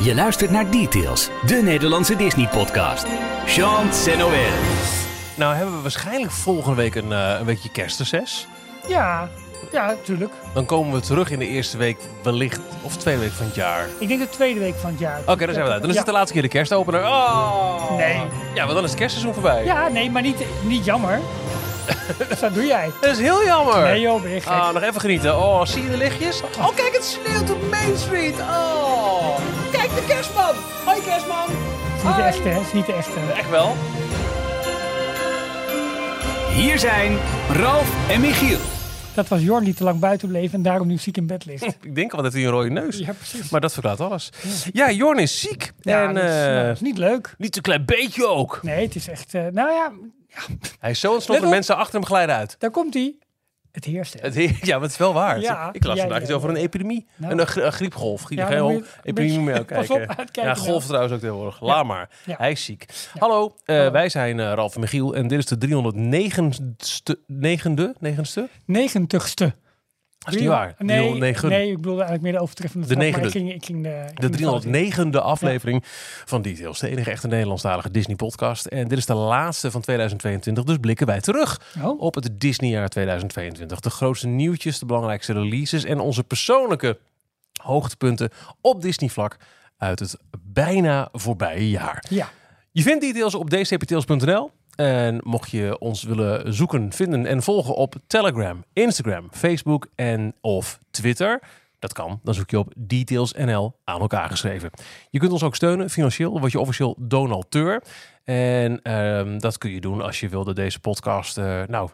Je luistert naar Details, de Nederlandse Disney-podcast. Jean Noël. Nou hebben we waarschijnlijk volgende week een, uh, een weekje kerstreces. Ja, ja, natuurlijk. Dan komen we terug in de eerste week wellicht, of tweede week van het jaar. Ik denk de tweede week van het jaar. Oké, dan zijn we uit. Dan is het de laatste keer de kerstopener. Oh! Nee. Ja, maar dan is het kerstseizoen voorbij. Ja, nee, maar niet, niet jammer. dat doe jij. Dat is heel jammer. Nee joh, ben je gek. Ah, nog even genieten. Oh, zie je de lichtjes? Oh, kijk, het sneeuwt op Main Street. Oh, kijk de kerstman. Hoi kerstman. Het is niet de echte, hè? Het is niet de echte. Echt wel. Hier zijn Ralf en Michiel. Dat was Jorn die te lang buiten bleef en daarom nu ziek in bed ligt. Ik denk al dat hij een rode neus. Ja, precies. Maar dat verklaart alles. Ja, Jorn is ziek. Ja, en dat, is, eh, dat is niet leuk. niet een klein beetje ook. Nee, het is echt... eh, nou ja, Hij is zo op. mensen achter hem glijden uit. daar komt hij. Het heerst. hè. Het, ja, maar het is wel waar. Ja, ik las ja, vandaag ja, iets over een epidemie. Nou. een, gri- een griepgolf. Geen epidemie meer kijken. Ja, golf trouwens ook tegenwoordig. Laat maar. Hij is ziek. Hallo, eh, Hallo. wij zijn eh, Ralf en Michiel en dit is de 309ste, negende, negenste? Negentigste. Is niet waar. Nee, 309. nee, ik bedoelde eigenlijk meer de overtreffende De trap. Ik ging, ik ging de, ik De fout in. 309e aflevering van Details. De enige echte Nederlandstalige Disney podcast. En dit is de laatste van 2022. Dus blikken wij terug Oh, op het Disneyjaar 2022. De grootste nieuwtjes, de belangrijkste releases en onze persoonlijke hoogtepunten op Disney vlak uit het bijna voorbije jaar. ja. Je vindt details op dcptails.nl. En mocht je ons willen zoeken, vinden en volgen op Telegram, Instagram, Facebook en of Twitter. Dat kan. Dan zoek je op detailsnl aan elkaar geschreven. Je kunt ons ook steunen financieel. Dan word je officieel donateur. En ehm, dat kun je doen als je wil dat deze podcast eh, nou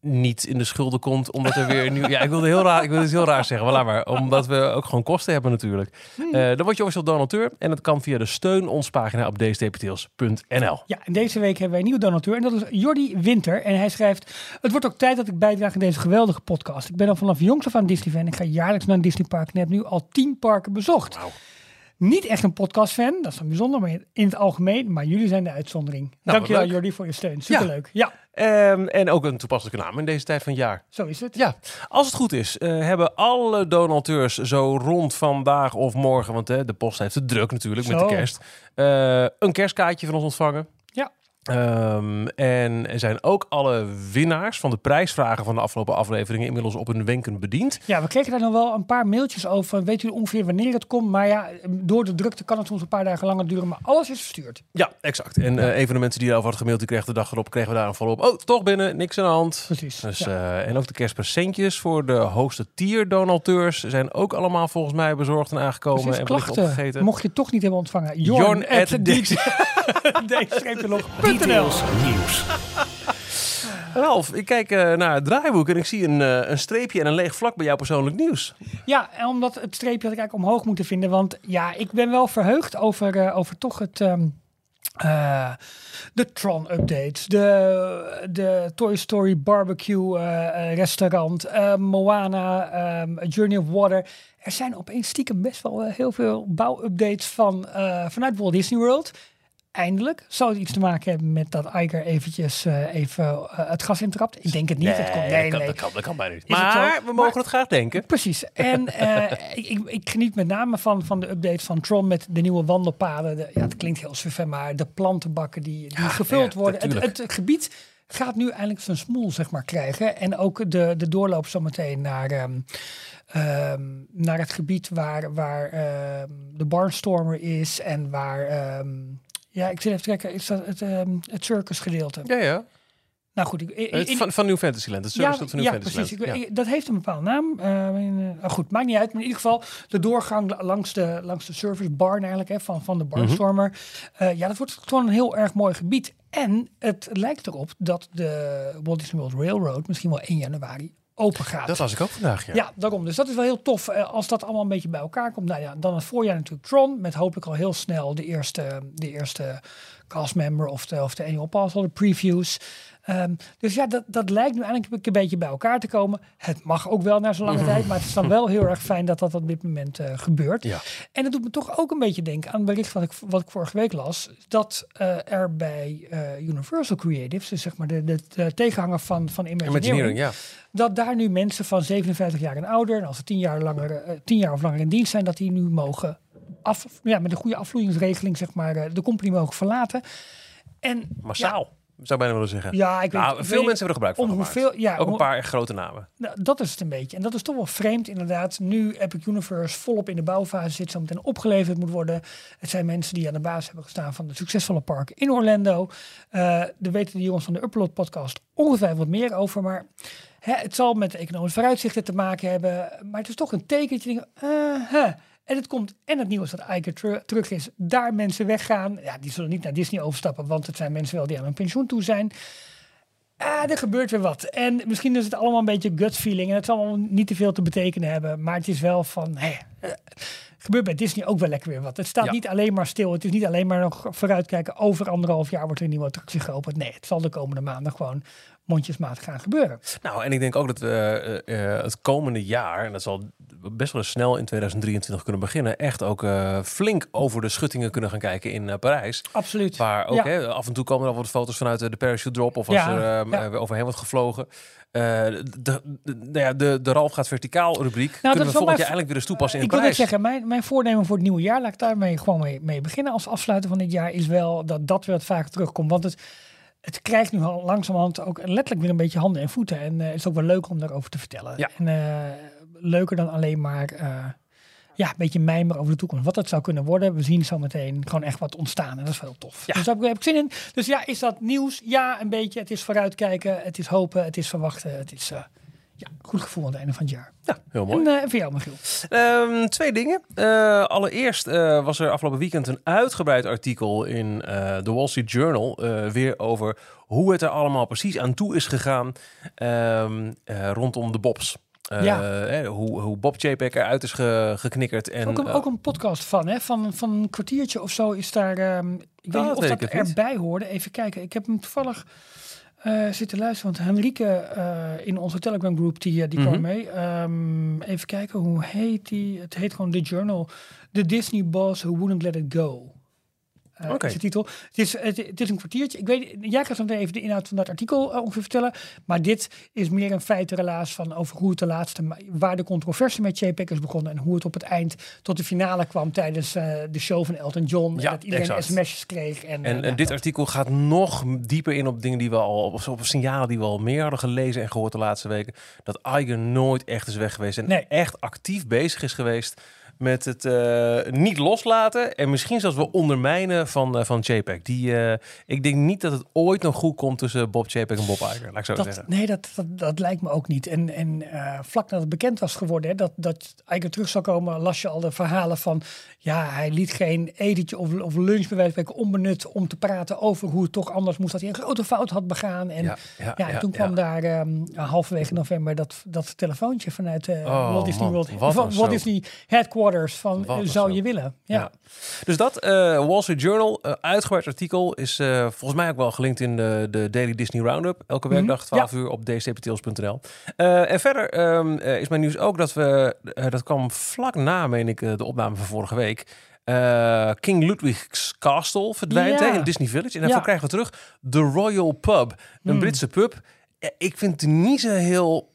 niet in de schulden komt, omdat er weer nieuw... Ja, ik wilde heel raar, ik wilde het heel raar zeggen, maar laat maar. Omdat we ook gewoon kosten hebben natuurlijk. Eh, dan word je officieel donateur en dat kan via de steun ons pagina op dcptails.nl. Ja, en deze week hebben wij een nieuwe donateur en dat is Jordi Winter. En hij schrijft, het wordt ook tijd dat ik bijdraag in deze geweldige podcast. Ik ben al vanaf jongs af aan Disney-fan. Ik ga jaarlijks naar een Disneypark en heb nu al tien parken bezocht. Niet echt een podcast-fan, dat is dan bijzonder, maar in het algemeen. Maar jullie zijn de uitzondering. Nou, Dankjewel. Jordi voor je steun. Superleuk. Ja, Ehm, en ook een toepasselijke naam in deze tijd van het jaar. zo is het. Ja, als het goed is, eh, hebben alle donateurs zo rond vandaag of morgen, want de post heeft het druk natuurlijk met de kerst, eh, een kerstkaartje van ons ontvangen. Ehm, en er zijn ook alle winnaars van de prijsvragen van de afgelopen afleveringen inmiddels op hun wenken bediend. Ja, we kregen daar nog wel een paar mailtjes over. Weet u ongeveer wanneer het komt? Maar ja, door de drukte kan het soms een paar dagen langer duren. Maar alles is verstuurd. Ja, exact. En eh, een van de mensen die daarover had gemaild, die kreeg de dag erop, kregen we daar een follow-up. Oh, toch binnen, niks aan de hand. Precies. Dus, ja. eh, en ook de kerstpresentjes voor de hoogste tier donateurs zijn ook allemaal volgens mij bezorgd en aangekomen Precies, en klachten. opgegeten. Mocht je toch niet hebben ontvangen. Jorn Jorn at at Details nieuws. Ralf, ik kijk eh, naar het draaiboek en ik zie een, eh, een streepje en een leeg vlak bij jouw persoonlijk nieuws. Ja, en omdat het streepje had ik eigenlijk omhoog moeten vinden. Want ja, ik ben wel verheugd over, eh, over toch het... ehm, eh, de Tron-updates, de, de Toy Story barbecue restaurant, Moana, ehm, A Journey of Water. Er zijn opeens stiekem best wel heel veel bouwupdates van, vanuit Walt Disney World. Eindelijk. Zou het iets te maken hebben met dat Iger eventjes eh, even eh, het gas intrapt? Ik denk het niet. het komt, nee, dat, kan, nee. dat, kan, dat kan bijna niet. Is Maar we mogen Maar- het graag denken. Precies. En eh, ik, ik, ik geniet met name van, van de update van Tron met de nieuwe wandelpaden. De, ja, het klinkt heel suf, maar de plantenbakken die, die Ja, gevuld ja, worden. Het, het gebied gaat nu eindelijk zijn smoel, zeg maar, krijgen. En ook de, de doorloop zometeen naar, ehm, ehm, naar het gebied waar, waar ehm, de Barnstormer is en waar... ja, ik zit even te kijken. Is dat het, ehm het circus gedeelte? Ja, ja. Nou goed, ik, van, van New Fantasyland. Het service van New ja, Fantasyland. precies. Ik, Ja. dat heeft een bepaalde naam. Eh, in, eh, goed, maakt niet uit. Maar in ieder geval de doorgang la- langs de, langs de service barn eigenlijk, hè, van, van de Mhm. Barnstormer. Eh, ja, dat wordt gewoon een heel erg mooi gebied. En het lijkt erop dat de Walt Disney World Railroad misschien wel 1 januari open gaat. Dat was ik ook vandaag, ja. Ja, daarom. Dus dat is wel heel tof eh, als dat allemaal een beetje bij elkaar komt. Nou ja, dan het voorjaar natuurlijk Tron. Met hopelijk al heel snel de eerste, de eerste castmember of de, of de annual pass, al de previews. Ehm, dus ja, dat, dat lijkt nu eigenlijk een beetje bij elkaar te komen. Het mag ook wel na zo'n lange tijd, maar het is dan wel heel erg fijn dat dat op dit moment eh, gebeurt. Ja. En dat doet me toch ook een beetje denken aan het bericht wat ik, wat ik vorige week las. Dat eh, er bij eh, Universal Creatives, dus zeg maar de, de, de tegenhanger van, van Imagineering, Imagineering, ja. dat daar nu mensen van 57 jaar en ouder, en als ze 10 jaar, langer, eh, 10 jaar of langer in dienst zijn, dat die nu mogen af, ja, met een goede afvloeingsregeling zeg maar, de company mogen verlaten. En Massaal, zou ik bijna willen zeggen. ja, ik weet, nou, veel weet mensen hebben er gebruik van hoeveel, ja, Ook een paar echt grote namen. Nou, dat is het een beetje. En dat is toch wel vreemd inderdaad. Nu Epic Universe volop in de bouwfase zit, zo meteen opgeleverd moet worden. Het zijn mensen die aan de basis hebben gestaan van de succesvolle park in Orlando. Eh daar weten de jongens van de Upload podcast ongetwijfeld wat meer over. Maar hè, het zal met economische vooruitzichten te maken hebben. Maar het is toch een teken dat je denkt, eh, hè. En het komt en het nieuws dat Iker teru- terug is. Daar mensen weggaan. Ja, die zullen niet naar Disney overstappen, want het zijn mensen wel die aan hun pensioen toe zijn. Ah, er gebeurt weer wat. En misschien is het allemaal een beetje gut feeling. En het zal allemaal niet te veel te betekenen hebben. Maar het is wel van, hé, eh, gebeurt bij Disney ook wel lekker weer wat. Het staat Ja. niet alleen maar stil. Het is niet alleen maar nog vooruitkijken. Over anderhalf jaar wordt er een nieuwe attractie geopend. Nee, het zal de komende maanden gewoon mondjesmaat gaan gebeuren. Nou, en ik denk ook dat we eh, eh, het komende jaar, en dat zal best wel snel in 2023 kunnen beginnen, echt ook eh, flink over de schuttingen kunnen gaan kijken in Parijs. Absoluut. Waar ook Ja. hè, af en toe komen er al wat foto's vanuit de, parachute drop of als Ja, er eh, ja. weer overheen wordt gevlogen. De, de, de, nou de, de Ralf gaat verticaal rubriek. dat kunnen we volgend jaar eindelijk weer eens toepassen in ik wil net Parijs. zeggen, mijn, mijn voornemen voor het nieuwe jaar, laat ik daarmee gewoon mee, mee beginnen als afsluiter van dit jaar, is wel dat dat weer vaker terugkomt. Want het, het krijgt nu al langzamerhand ook letterlijk weer een beetje handen en voeten. En eh, het is ook wel leuk om daarover te vertellen. Ja. En eh, leuker dan alleen maar eh, ja, een beetje mijmeren over de toekomst. Wat dat zou kunnen worden. We zien zo meteen gewoon echt wat ontstaan. En dat is wel heel tof. Ja. Dus daar heb ik- zin in. Dus ja, is dat nieuws? Ja, een beetje. Het is vooruitkijken. Het is hopen. Het is verwachten. Het is eh, ja, goed gevoel aan het einde van het jaar. Ja, heel mooi. En, eh, voor jou, Michiel. Ehm, twee dingen. Eh, allereerst eh, was er afgelopen weekend een uitgebreid artikel in de Wall Street Journal. weer over hoe het er allemaal precies aan toe is gegaan ehm, eh, rondom de Bobs. Ja. hè, hoe, hoe Bob JPEG eruit is ge- geknikkerd. En, ook, een, ook een podcast van, hè? Van, van een kwartiertje of zo is daar. ehm, ik weet niet of weet dat niet. erbij hoorde. Even kijken. Ik heb hem toevallig eh, zitten luisteren. Want Henrike eh, in onze Telegram groep die, eh, die Mhm. kwam mee. Ehm, even kijken, hoe heet die? Het heet gewoon The Journal. The Disney Boss Who Wouldn't Let It Go. Oké. is de titel. Het is, het, het is een kwartiertje. Ik weet, jij gaat meteen even de inhoud van dat artikel eh, ongeveer vertellen. Maar dit is meer een feitenrelaas van over hoe het de laatste, waar de controversie met JPEG is begonnen en hoe het op het eind tot de finale kwam tijdens eh, de show van Elton John. Ja, en dat iedereen exact. sms'jes kreeg. En, En, en dit artikel gaat nog dieper in op dingen die we al, op, op signalen die we al meer hadden gelezen en gehoord de laatste weken. Dat Iger nooit echt is weg geweest en Nee. echt actief bezig is geweest met het eh, niet loslaten en misschien zelfs wel ondermijnen van, eh, van JPEG. Die, eh, ik denk niet dat het ooit nog goed komt tussen Bob JPEG en Bob Iger, laat ik zo dat, zeggen. nee, dat, dat, dat lijkt me ook niet. En, en vlak nadat het bekend was geworden hè, dat, dat Iger terug zou komen, las je al de verhalen van... ja, hij liet geen etentje of, of lunch bij wijze van onbenut om te praten over hoe het toch anders moest. Dat hij een grote fout had begaan. En Ja, ja, ja, en ja, toen kwam daar ehm, halverwege november dat, dat telefoontje vanuit Oh, Walt Disney man, World, Walt. Disney Headquarters van Wat zou je willen. Ja. Ja. Dus dat, eh, Wall Street Journal, eh, uitgebreid artikel, is eh, volgens mij ook wel gelinkt in de, de Daily Disney Roundup. Elke Mhm, werkdag 12 uur op dcptails.nl. En verder ehm, eh, is mijn nieuws ook dat we, dat kwam vlak na, meen ik, de opname van vorige week. King Ludwig's Castle verdwijnt Ja. hè, in Disney Village. En daarvoor Ja. krijgen we terug de Royal Pub. Een Hmm. Britse pub. Ik vind het niet zo heel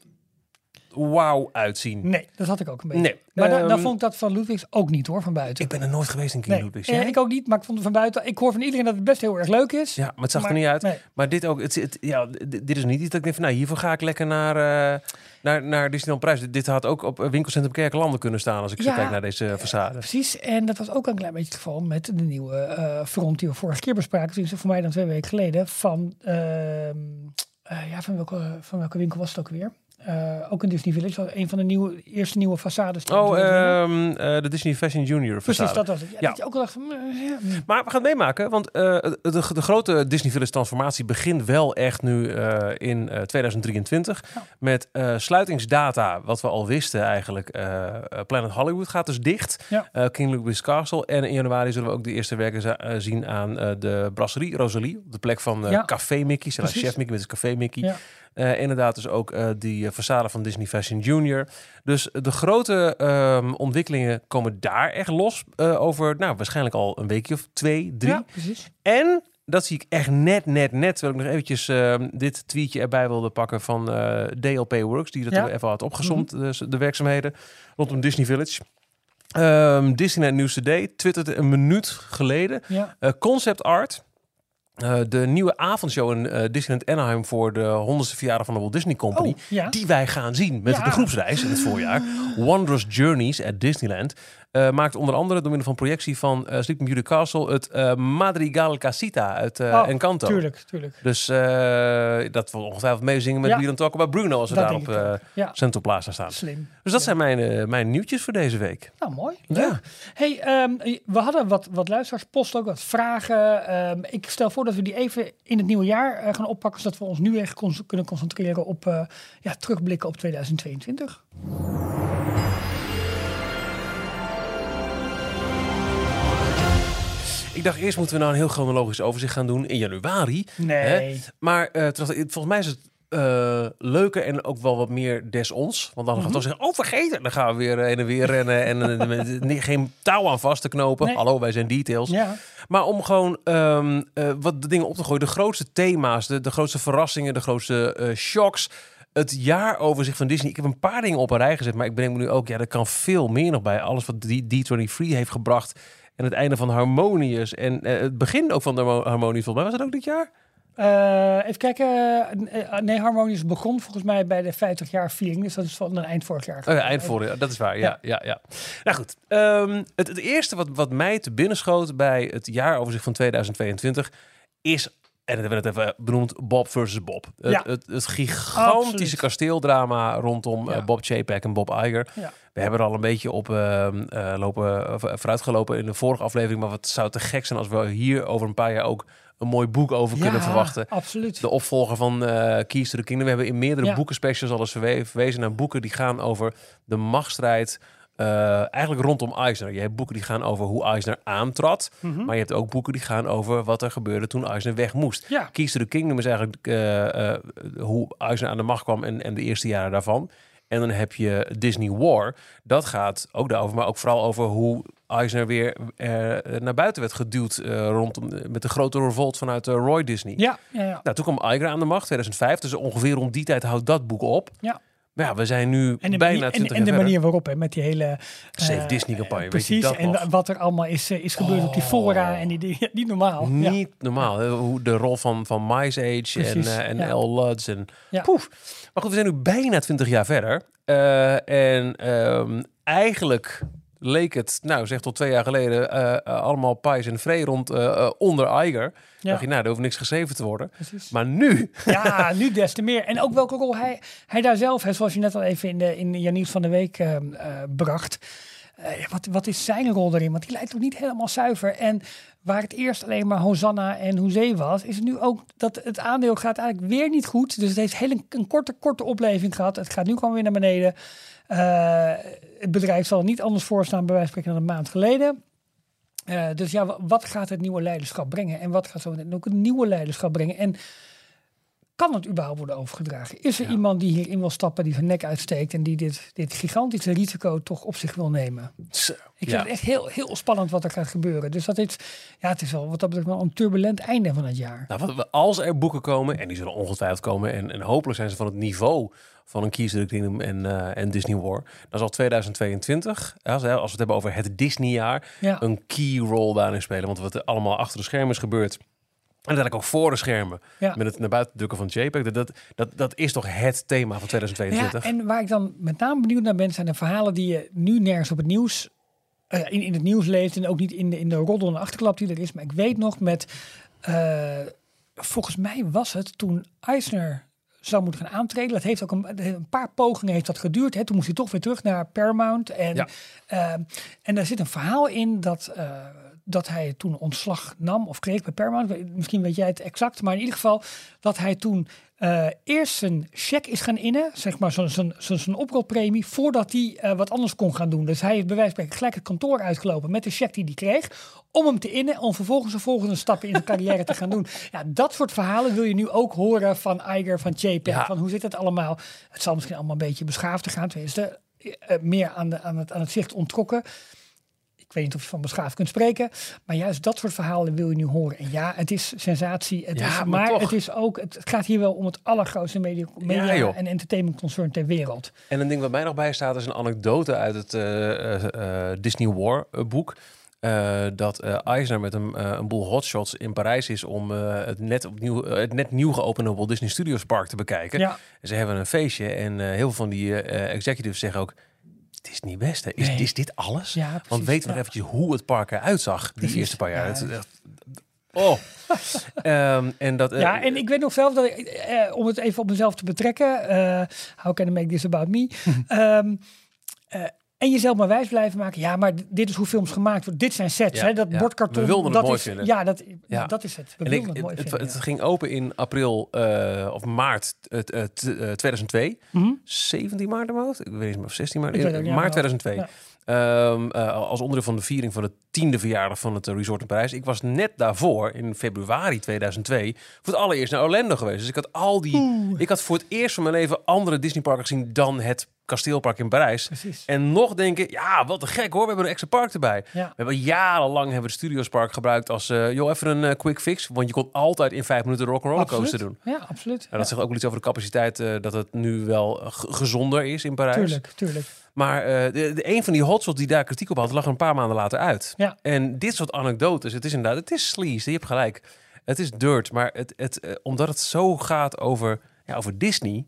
wauw uitzien. Nee, dat had ik ook een beetje. Nee. Maar da- Ehm, dan vond ik dat van Ludwigs ook niet hoor, van buiten. Ik ben er nooit geweest in King nee, Ludwig's. eh, Jij? ik ook niet, maar ik vond het van buiten. Ik hoor van iedereen dat het best heel erg leuk is. Ja, maar het zag Maar- er niet uit. nee. Maar dit ook, het, het- ja, dit is niet iets dat ik denk van, nou, hiervoor ga ik lekker naar, eh naar, naar Disneyland Parijs. Dit, dit had ook op eh, winkelcentrum Kerkenlanden kunnen staan als ik zo Ja. kijk naar deze façade. Precies, en dat was ook een klein beetje het geval met de nieuwe eh front die we vorige keer bespraken. Dus voor mij dan twee weken geleden. Van, ehm, eh, ja, van, welke, van welke winkel was het ook weer? Eh, ook in Disney Village, was een van de nieuwe, eerste nieuwe façades. Oh, eh, de Disney Fashion Junior Precies, dat was het. Ja, Ja. Dat je ook al dacht, eh, ja. Maar we gaan het meemaken, want de, de, grote Disney Village transformatie begint wel echt nu in eh, 2023. Ja. Met sluitingsdata, wat we al wisten eigenlijk. Planet Hollywood gaat dus dicht. Ja. King Louis Castle. En in januari zullen we ook de eerste werken zien aan de brasserie Rosalie. Op de plek van. Café Mickey. Chef Mickey met zijn Café Mickey. Inderdaad dus ook die façade van Disney Fashion Junior. Dus de grote ehm, ontwikkelingen komen daar echt los eh, over, nou, waarschijnlijk al een weekje of twee, drie. Ja, precies. En dat zie ik echt net, net, net. Terwijl ik nog eventjes ehm, dit tweetje erbij wilde pakken van eh, DLP Works, die dat Ja. even had opgezomd, de, de werkzaamheden rondom Disney Village. Ehm Disneyland News Today twitterde een minuut geleden. Ja. Eh, concept art. Eh, de nieuwe avondshow in eh, Disneyland Anaheim voor de 100ste verjaardag van de Walt Disney Company. Oh, ja. Die wij gaan zien met Ja. de groepsreis in het voorjaar. Wondrous Journeys at Disneyland. Eh, maakt onder andere door middel van projectie van eh Sleeping Beauty Castle het eh, Madrigal Casita uit Oh, Encanto. Tuurlijk, tuurlijk. Dus dat we ongetwijfeld meezingen met Ja. Talk About Bruno als we daar op ook. Ja. Central Plaza staan. Slim. Dus dat zijn mijn, mijn nieuwtjes voor deze week. Nou, mooi. Ja. Hey, ehm, we hadden wat, wat luisteraarspost ook, wat vragen. Ehm, ik stel voor dat we die even in het nieuwe jaar gaan oppakken, zodat we ons nu echt kunnen concentreren op ja, terugblikken op 2022. Dacht eerst moeten we nou een heel chronologisch overzicht gaan doen in januari. Nee. Hè? Maar eh, ik, volgens mij is het eh, leuker en ook wel wat meer des ons. Want dan gaan we toch zeggen, oh vergeten. Dan gaan we weer heen en weer rennen en eh, geen touw aan vast te knopen. Nee. Hallo, wij zijn details. Ja. Maar om gewoon ehm, eh, wat de dingen op te gooien. De grootste thema's, de, de grootste verrassingen, de grootste eh, shocks. Het jaaroverzicht van Disney. Ik heb een paar dingen op een rij gezet. Maar ik bedenk me nu ook, ja, er kan veel meer nog bij. Alles wat D- D23 heeft gebracht. En het einde van Harmonious. En eh, het begin ook van de Harmo- Harmonious. Volgens mij was het ook dit jaar? Eh, even kijken. Eh, nee, Harmonious begon volgens mij bij de 50 jaar viering. Dus dat is van een eind vorig jaar. Oh ja, eind vorig jaar. Dat is waar. Ja, ja, ja. Nou goed. Ehm, het, het eerste wat, wat mij te binnen schoot bij het jaaroverzicht van 2022 is. En dat hebben we net even benoemd, Bob versus Bob. Het, Ja. het, het gigantische Absoluut. kasteeldrama rondom eh, Ja. Bob Chapek en Bob Iger. Ja. We hebben er al een beetje op ehm, eh, lopen, eh, vooruitgelopen in de vorige aflevering. Maar wat zou te gek zijn als we hier over een paar jaar ook een mooi boek over kunnen verwachten. Absoluut. De opvolger van eh Keys to the Kingdom. We hebben in meerdere Ja. boekenspecials al eens verwe- verwezen naar boeken die gaan over de machtsstrijd. Eh, eigenlijk rondom Eisner. Je hebt boeken die gaan over hoe Eisner aantrad. Mhm. Maar je hebt ook boeken die gaan over wat er gebeurde toen Eisner weg moest. Ja. To the Kingdom is eigenlijk eh, eh, hoe Eisner aan de macht kwam en, en de eerste jaren daarvan. En dan heb je Disney War. Dat gaat ook daarover, maar ook vooral over hoe Eisner weer naar buiten werd geduwd rondom met de grote revolt vanuit Roy Disney. Ja, ja, ja. Nou, toen kwam Iger aan de macht, 2005. Dus ongeveer rond die tijd houdt dat boek op. Ja. Ja, we zijn nu En de, bijna manier, 20 en, en de manier waarop, hè, met die hele... Save eh, Disney-campagne, weet je Precies, dat en nog? wat er allemaal is, eh, is gebeurd op die Oh. fora. En die, die, niet normaal. Ja. Niet normaal. Hoe de rol van, van Mice Age en, eh, en ja. L. Luds. En, Ja. poef. Maar goed, we zijn nu bijna 20 jaar verder. En ehm, eigenlijk leek het, nou zeg tot twee jaar geleden, eh, eh, allemaal pais en vree rond eh, onder Iger. Ja. dacht je, nou, er hoeft niks geschreven te worden. Precies. Maar nu, Ja, nu des te meer. En ook welke rol hij, hij daar zelf, zoals je net al even in, de, in je nieuws van de week eh, eh, bracht. Wat, wat is zijn rol erin? Want die lijkt ook niet helemaal zuiver. En waar het eerst alleen maar Hosanna en Hoezee was, is het nu ook dat het aandeel gaat eigenlijk weer niet goed. Dus het heeft heel een, een korte, korte opleving gehad. Het gaat nu gewoon weer naar beneden. Het bedrijf zal niet anders voor staan, bij wijze van spreken, dan een maand geleden. Eh, dus ja, wa- wat gaat het nieuwe leiderschap brengen? En wat gaat zo ook het nieuwe leiderschap brengen? En kan het überhaupt worden overgedragen? Is er iemand die hierin wil stappen, die zijn nek uitsteekt en die dit, dit gigantische risico toch op zich wil nemen? Zo, Ik ja. vind het echt heel, heel spannend wat er gaat gebeuren. Dus dat is, ja, het is wel wat dat betreft wel een turbulent einde van het jaar. Nou, wat als er boeken komen, en die zullen ongetwijfeld komen, en, en hopelijk zijn ze van het niveau van een the Kingdom en, eh, en Disney War, dan zal 2022, als, we het hebben over het Disney-jaar, Ja. een key role daarin spelen. Want wat er allemaal achter de schermen is gebeurd, en uiteindelijk ook voor de schermen, Ja. met het naar buiten drukken van JPEG, dat, dat, dat, dat is toch het thema van Ja, 2022? en waar ik dan met name benieuwd naar ben, zijn de verhalen die je nu nergens op het nieuws, eh, in, in het nieuws leest en ook niet in de, in de roddel en de achterklap die er is. Maar ik weet nog met, eh, volgens mij was het toen Eisner zou moeten gaan aantreden. Dat heeft ook een, een paar pogingen heeft dat geduurd. Hè. Toen moest hij toch weer terug naar Paramount. En, Ja. eh, en daar zit een verhaal in dat, dat hij toen ontslag nam of kreeg bij Paramount. Misschien weet jij het exact, maar in ieder geval dat hij toen eh, eerst zijn cheque is gaan innen, zeg maar zo'n zo'n oprolpremie, voordat hij eh, wat anders kon gaan doen. Dus hij heeft bij wijze van gelijk het kantoor uitgelopen met de cheque die hij kreeg, om hem te innen, om vervolgens de volgende stappen in de carrière te gaan doen. Ja, dat soort verhalen wil je nu ook horen van Iger, van Ja. van hoe zit het allemaal. Het zal misschien allemaal een beetje beschaafder gaan, tenminste, eh, meer aan, de, aan, het, aan het zicht onttrokken. Ik weet niet of je van beschaafd kunt spreken. Maar juist dat soort verhalen wil je nu horen. En ja, het is sensatie. Het Ja, is, maar het is ook, het gaat hier wel om het allergrootste media, media joh. en entertainment concern ter wereld. En een ding wat mij nog bij staat is een anekdote uit het eh, eh, eh, Disney War boek. Dat eh, Eisner met een, een boel hotshots in Parijs is om het, net opnieuw, het net nieuw geopende Walt Disney Studios Park te bekijken. Ja, En ze hebben een feestje en heel veel van die executives zeggen ook... Het is niet best, hè? Is, Nee. is dit alles? ja Want precies, weten we ja. nog eventjes hoe het park eruit zag die Precies. eerste paar jaar. Ja. Het. Oh. Ehm, en dat, eh, Ja, en ik weet nog zelf dat ik, eh, om het even op mezelf te betrekken, eh how can I make this about me? Ehm, eh, en jezelf maar wijs blijven maken. Ja, maar dit is hoe films gemaakt worden. Dit zijn sets. Ja, hè? Dat ja. bordkarton. We dat is, vinden. Ja, dat, Ja. dat is het. We En ik, het het, vinden. het ging open in april eh, of maart eh, t- eh, t- eh, 2002. Mhm. 17 maart of Ik weet niet meer of 16 maart. Eh, niet, maart ja. 2002. Ehm, eh, als onderdeel van de viering van de tiende verjaardag van het eh, resort in Parijs. Ik was net daarvoor, in februari 2002, voor het allereerst naar Orlando geweest. Dus ik had al die... Ik had voor het eerst van mijn leven andere Disneyparken gezien dan het kasteelpark in Parijs. Precies. En nog denken, ja, wat te gek hoor, we hebben een extra park erbij. Ja. We hebben jarenlang hebben we de Studiospark gebruikt als, eh joh, even een quick fix. Want je kon altijd in vijf minuten de rock'n'roller coaster doen. Ja, absoluut. En dat Ja, zegt ook wel iets over de capaciteit, dat het nu wel gezonder is in Parijs. tuurlijk, tuurlijk. Maar eh, de, de, een van die hotshots die daar kritiek op had, lag er een paar maanden later uit. Ja. En dit soort anekdotes, het is inderdaad, het is sleaze, je hebt gelijk. Het is dirt, maar het, het, eh, omdat het zo gaat over, ja, over Disney.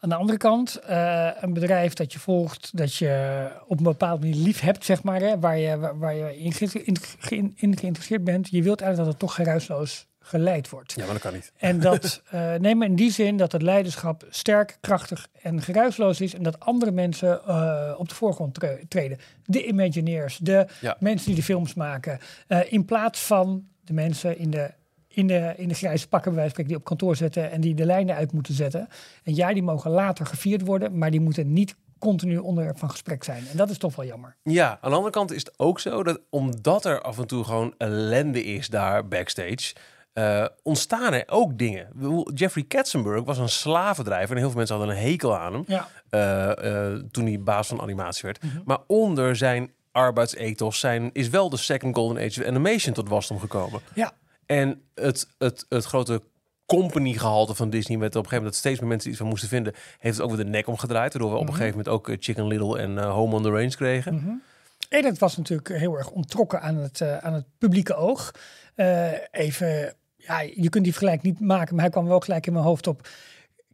Aan de andere kant, eh, een bedrijf dat je volgt, dat je op een bepaalde manier lief hebt, zeg maar, hè, waar je, waar, waar je in, ge- in, ge- in geïnteresseerd bent. Je wilt eigenlijk dat het toch geruisloos geleid wordt. Ja, maar dat kan niet. En dat eh neem in die zin dat het leiderschap sterk, krachtig en geruisloos is. En dat andere mensen eh, op de voorgrond tre- treden. De Imagineers, de Ja. mensen die de films maken. eh, in plaats van de mensen in de, in de, in de grijze pakken, bij spreken, die op kantoor zetten en die de lijnen uit moeten zetten. En ja, die mogen later gevierd worden, maar die moeten niet continu onderwerp van gesprek zijn. En dat is toch wel jammer. Ja, aan de andere kant is het ook zo dat omdat er af en toe gewoon ellende is daar backstage, eh, ontstaan er ook dingen. Jeffrey Katzenberg was een slavendrijver en heel veel mensen hadden een hekel aan hem Ja, eh, eh, toen hij baas van animatie werd. Maar onder zijn arbeidsethos zijn, is wel de second golden age of animation tot wasdom gekomen. ja. En het, het, het grote company gehalte van Disney met op een gegeven moment dat steeds meer mensen iets van moesten vinden, heeft het ook weer de nek omgedraaid, waardoor we op een gegeven moment ook Chicken Little en Home on the Range kregen. En het was natuurlijk heel erg ontrokken aan het, aan het publieke oog. Even, ja, je kunt die vergelijking niet maken, maar hij kwam wel gelijk in mijn hoofd op.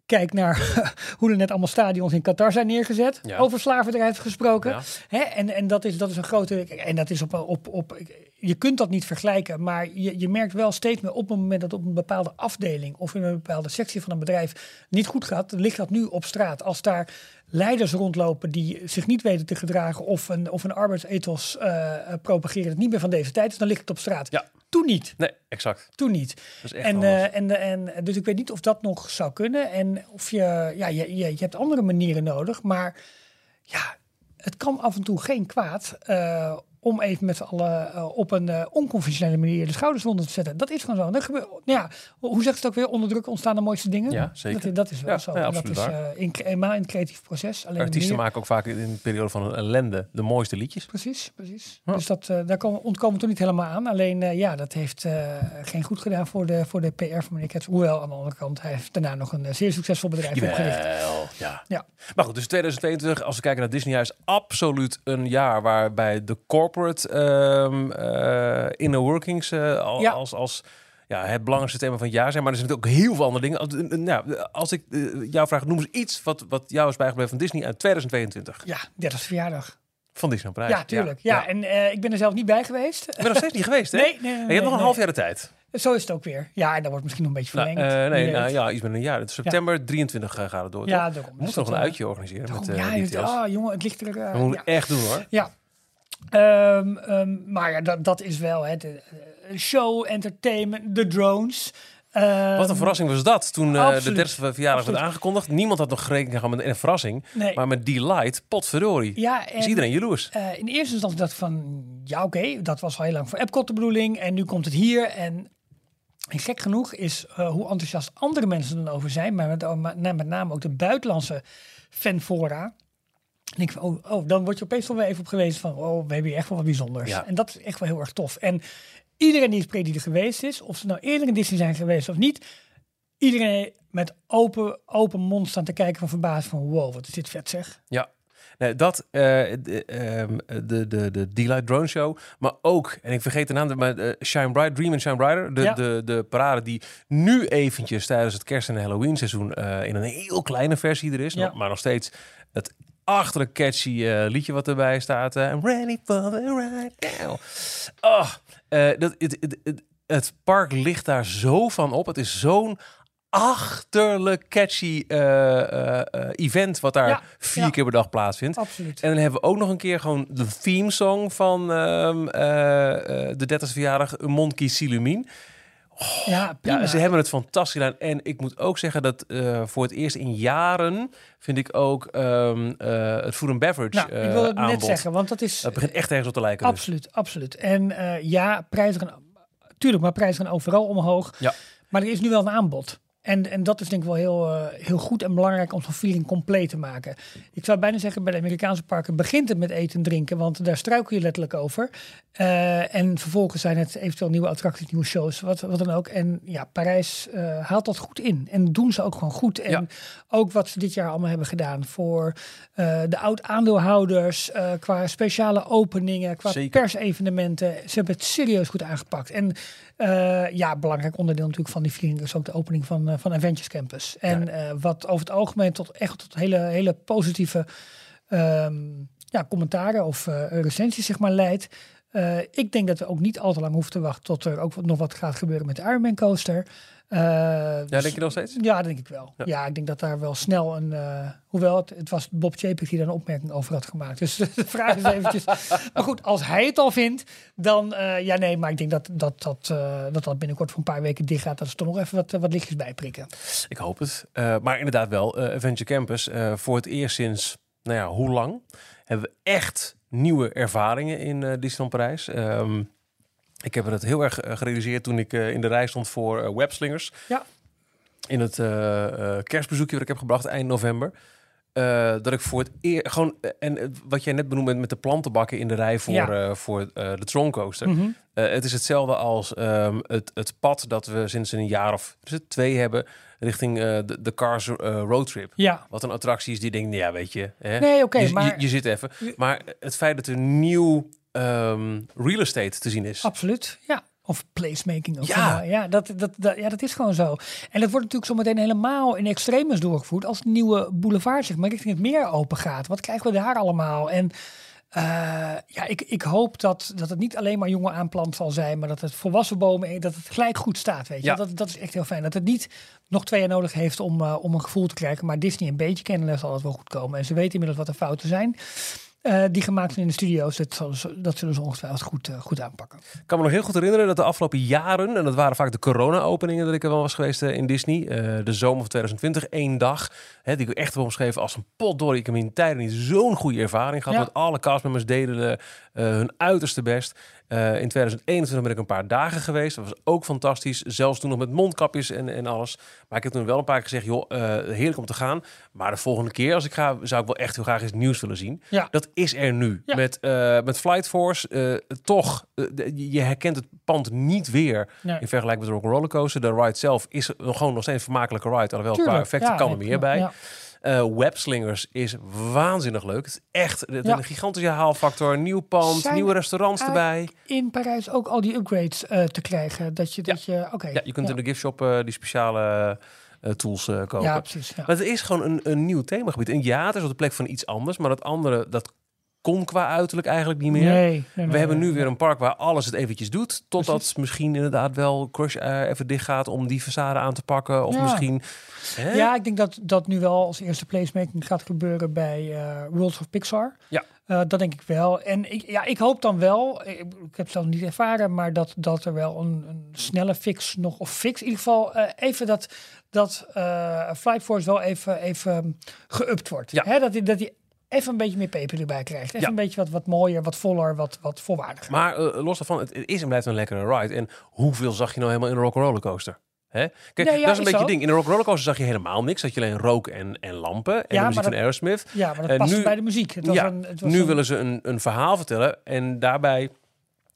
Kijk naar hoe er net allemaal stadions in Qatar zijn neergezet. Ja. Over slavendrijf gesproken. Ja. Hè? En, en dat, is, dat is een grote. En dat is op, op, op. Je kunt dat niet vergelijken. Maar je, je merkt wel steeds meer op het moment dat op een bepaalde afdeling. of in een bepaalde sectie van een bedrijf. niet goed gaat. ligt dat nu op straat. Als daar leiders rondlopen die zich niet weten te gedragen. of een, of een arbeidsethos eh, propageren. dat niet meer van deze tijd is. dan ligt het op straat. Ja. Toen niet. Nee, exact. Toen niet. Dat is echt En, anders. eh, en, en, dus ik weet niet of dat nog zou kunnen. En of je, ja, je, je, je hebt andere manieren nodig. Maar ja, het kan af en toe geen kwaad eh, om even met z'n allen eh, op een eh, onconventionele manier de schouders onder te zetten. Dat is gewoon zo. Dat gebeurt, ja, hoe zegt het ook weer? Onder druk ontstaan de mooiste dingen. Ja, zeker. Dat, dat is wel Ja, zo. ja, dat is eh, in, in het creatief proces. Alleen Artiesten maken ook vaak in een periode van een ellende de mooiste liedjes. Precies, precies. Ja. Dus dat, daar komen, ontkomen we toch niet helemaal aan. Alleen ja, dat heeft geen goed gedaan voor de, voor de PR van meneer Kets. Hoewel, aan de andere kant, hij heeft daarna nog een zeer succesvol bedrijf opgericht. Ja. Ja. Maar goed, dus 2022, als we kijken naar Disney Huis, absoluut een jaar waarbij de corporate eh, inner workings eh, al- Ja. als, als ja, het belangrijkste thema van het jaar zijn. Maar er zijn natuurlijk ook heel veel andere dingen. Als, eh, nou, als ik jou vraag, noem eens iets wat, wat jou is bijgebleven van Disney uit 2022. Ja, 30 verjaardag. Van Disneyland Parijs. Ja, tuurlijk. Ja, en ik ben er zelf niet bij geweest. Ik ben nog steeds niet geweest, hè? Nee, nee, nee, En je hebt nog een half jaar de tijd. Zo is het ook weer. Ja, en dat wordt misschien nog een beetje Nou, verlengd. eh, nee, nou, ja, iets met een jaar. Het September 23 eh, gaat het door. Ja, daarom. We moeten Dus nog een uitje organiseren daarom, met ja, het- details. ah, jongen, het ligt er... We moeten ja. echt doen, hoor. Ja. Ehm, ehm, maar ja, dat, dat is wel het. show, entertainment, de drones. Ehm, Wat een verrassing was dat toen eh, de absoluut. 30 verjaardag werd aangekondigd. Niemand had nog rekening gehouden met een verrassing. Nee. Maar met die light, potverdorie, ja, en, is iedereen jaloers. eh, in eerste instantie dacht ik van, ja oké, dat was al heel lang voor Epcot de bedoeling. En nu komt het hier. En, en gek genoeg is eh, hoe enthousiast andere mensen dan over zijn. Maar met, maar met name ook de buitenlandse fanfora. En ik, oh, oh, dan word je opeens wel weer even op gewezen van, oh, we hebben hier echt wel wat bijzonders. Ja. En dat is echt wel heel erg tof. En iedereen die die er geweest is, of ze nou eerder in Disney zijn geweest of niet, iedereen met open, open mond staan te kijken van verbaasd van, wow, wat is dit vet zeg. Ja. Nee, dat, eh, de, ehm, de, de, de D-Light Drone Show, maar ook, en ik vergeet de naam, maar eh, Shine Bright, Dream and Shine Brighter, de, Ja. de, de parade die nu eventjes tijdens het kerst- en Halloween seizoen eh, in een heel kleine versie er is, Ja. nog- maar nog steeds het achterlijk catchy eh, liedje wat erbij staat. I'm ready for the ride now. Oh, dat, het, het, het, het park ligt daar zo van op. Het is zo'n achterlijk catchy event wat daar Ja, vier ja. keer per dag plaatsvindt. Absoluut. En dan hebben we ook nog een keer gewoon de theme song van ehm, eh, eh, de 30 verjaardag Monkey Silumin. Ja, ze hebben het fantastisch gedaan. En ik moet ook zeggen dat eh, voor het eerst in jaren vind ik ook ehm, eh, het food and beverage nou, eh, ik wil het net aanbod. zeggen, want dat is Dat begint echt ergens op te lijken. dus. absoluut, absoluut. En eh, ja, prijzen gaan, tuurlijk, maar prijzen gaan overal omhoog. Ja. Maar er is nu wel een aanbod. En, en dat is denk ik wel heel, eh, heel goed en belangrijk om zo'n feeling compleet te maken. Ik zou bijna zeggen, bij de Amerikaanse parken begint het met eten en drinken, want daar struikel je letterlijk over. Eh, en vervolgens zijn het eventueel nieuwe attracties, nieuwe shows, wat, wat dan ook. En ja, Parijs eh, haalt dat goed in. En doen ze ook gewoon goed. En Ja. ook wat ze dit jaar allemaal hebben gedaan voor de oud-aandeelhouders, qua speciale openingen, qua Zeker. persevenementen. Ze hebben het serieus goed aangepakt. En ja, belangrijk onderdeel natuurlijk van die viering is ook de opening van, van Avengers Campus. En eh, wat over het algemeen tot echt tot hele, hele positieve ehm, ja, commentaren of eh, recensies zeg maar leidt. Eh, ik denk dat we ook niet al te lang hoeven te wachten tot er ook nog wat gaat gebeuren met de Ironman coaster. Eh, Ja, dus- denk je nog steeds? ja, dat denk ik wel. Ja. Ja, ik denk dat daar wel snel een... eh, hoewel, het, het was Bob Chapek die daar een opmerking over had gemaakt. Dus de vraag is eventjes... maar goed, als hij het al vindt, dan... ja, nee, maar ik denk dat dat, dat, dat dat binnenkort voor een paar weken dicht gaat. Dat ze toch nog even wat, wat lichtjes bijprikken. Ik hoop het. Maar inderdaad wel, Adventure Campus. voor het eerst sinds, nou ja, hoe lang? Hebben we echt nieuwe ervaringen in eh Disneyland Parijs. Ehm, ik heb het heel erg eh, gerealiseerd toen ik eh, in de rij stond voor Webslingers. Ja. In het kerstbezoekje dat ik heb gebracht eind november. Dat ik voor het eerst gewoon en wat jij net benoemde met, de plantenbakken in de rij voor, Ja. voor de Troncoaster. Mhm. Het is hetzelfde als ehm, het, het pad dat we sinds een jaar of het twee hebben richting eh, de, de Cars eh, Roadtrip. Ja, Wat een attractie is die denkt, nou ja, weet je. Hè, nee, oké, maar... je, je zit even. Maar het feit dat er nieuw ehm, real estate te zien is. Absoluut, ja. Of placemaking. Of Ja. ja, ja, dat, dat, dat, ja, dat is gewoon zo. En dat wordt natuurlijk zometeen helemaal in extremis doorgevoerd als de nieuwe boulevard zeg maar richting het meer open gaat. Wat krijgen we daar allemaal? En eh, ja, ik, ik hoop dat, dat het niet alleen maar jonge aanplant zal zijn, maar dat het volwassen bomen, dat het gelijk goed staat. Weet je? Ja. Dat, dat is echt heel fijn. Dat het niet nog twee jaar nodig heeft om, eh, om een gevoel te krijgen. Maar Disney een beetje kennen, zal het wel goed komen. En ze weten inmiddels wat de fouten zijn. Eh, die gemaakt zijn in de studio's. Dat, zullen ze- dat zullen ze ongetwijfeld goed, eh, goed aanpakken. Ik kan me nog heel goed herinneren dat de afgelopen jaren, en dat waren vaak de corona-openingen dat ik er wel was geweest eh, in Disney, de zomer van 2020, één dag, hè, die ik echt heb omschreven als een potdorie. Ik heb in tijden niet zo'n goede ervaring gehad. Ja. Met alle castmembers deden hun uiterste best. Eh, in 2021 ben ik een paar dagen geweest. Dat was ook fantastisch. Zelfs toen nog met mondkapjes en, en alles. Maar ik heb toen wel een paar keer gezegd, joh, eh, heerlijk om te gaan. Maar de volgende keer als ik ga, zou ik wel echt heel graag eens nieuws willen zien. Ja. Dat is er nu. Ja. Met, eh, met Flight Force, toch, je herkent het pand niet weer Nee. in vergelijking met de Rock'n'Roller Coaster. De ride zelf is nog gewoon nog steeds een vermakelijke ride. Alhoewel, qua effecten ja, kan er meer bij. Eh, Webslingers is waanzinnig leuk. Het is echt het is Ja. een gigantische haalfactor. Nieuw pand, Zijn nieuwe restaurants er erbij. in Parijs ook al die upgrades eh, te krijgen. Dat je, dat je, oké. Ja, je kunt ja. in de giftshop eh, die speciale tools kopen. Ja, precies. Maar het is gewoon een, een nieuw themagebied. En ja, het is op de plek van iets anders. Maar dat andere, dat kon qua uiterlijk eigenlijk niet meer. Nee, nee, nee, We hebben nu weer een park waar alles het eventjes doet. Totdat Precies. misschien inderdaad wel Crush eh, even dicht gaat om die façade aan te pakken. Of Ja. misschien... Hè? Ja, ik denk dat dat nu wel als eerste placemaking gaat gebeuren bij eh Worlds of Pixar. Ja. Eh, dat denk ik wel. En ik, ja, ik hoop dan wel, ik, ik heb het zelf niet ervaren, maar dat, dat er wel een, een snelle fix nog, of fix in ieder geval even dat, dat eh Flight Force wel even, even geüpt wordt. Ja. Hè, dat hij dat hij even een beetje meer peper erbij krijgt. Even Ja. een beetje wat, wat mooier, wat voller, wat, wat volwaardiger. Maar eh, los daarvan, het, het is en blijft een lekkere ride. En hoeveel zag je nou helemaal in een rock'n'roller coaster? Hè? Kijk, Nee, ja, dat is een is beetje het ding. In de Rock Rollercoaster zag je helemaal niks. Dat je alleen rook en, en lampen en Ja, de muziek van Aerosmith. Ja, maar dat past nu- bij de muziek. Het was ja, een, het was nu een- willen ze een, een verhaal vertellen en daarbij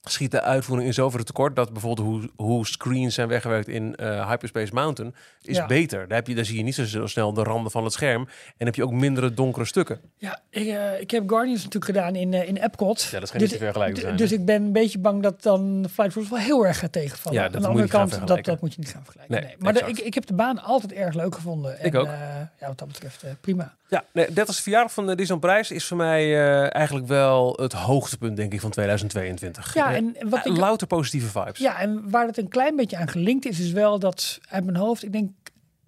schiet de uitvoering in zoverre tekort dat bijvoorbeeld hoe, hoe screens zijn weggewerkt in eh, Hyperspace Mountain is Ja. beter. Daar, heb je, daar zie je niet zo, snel de randen van het scherm en heb je ook mindere donkere stukken. Ja, ik, eh, ik heb Guardians natuurlijk gedaan in, eh, in Epcot. Ja, dat schijnt Dus- niet te vergelijken zijn, Dus ik ben een beetje bang dat dan Flight Rules wel heel erg gaat tegenvallen. Ja, Aan dat de moet je andere niet gaan kant, dat, vergelijken. dat moet je niet gaan vergelijken. Nee, Nee, Maar de- ik, ik heb de baan altijd erg leuk gevonden. Ik en, ook. eh, ja, wat dat betreft prima. Ja, nee, 30 verjaardag van de Disneyland Prijs is voor mij eh, eigenlijk wel het hoogtepunt denk ik van 2022. Ja, Eh, en wat ik, louter positieve vibes. ja, en waar het een klein beetje aan gelinkt is, is wel dat uit mijn hoofd, ik denk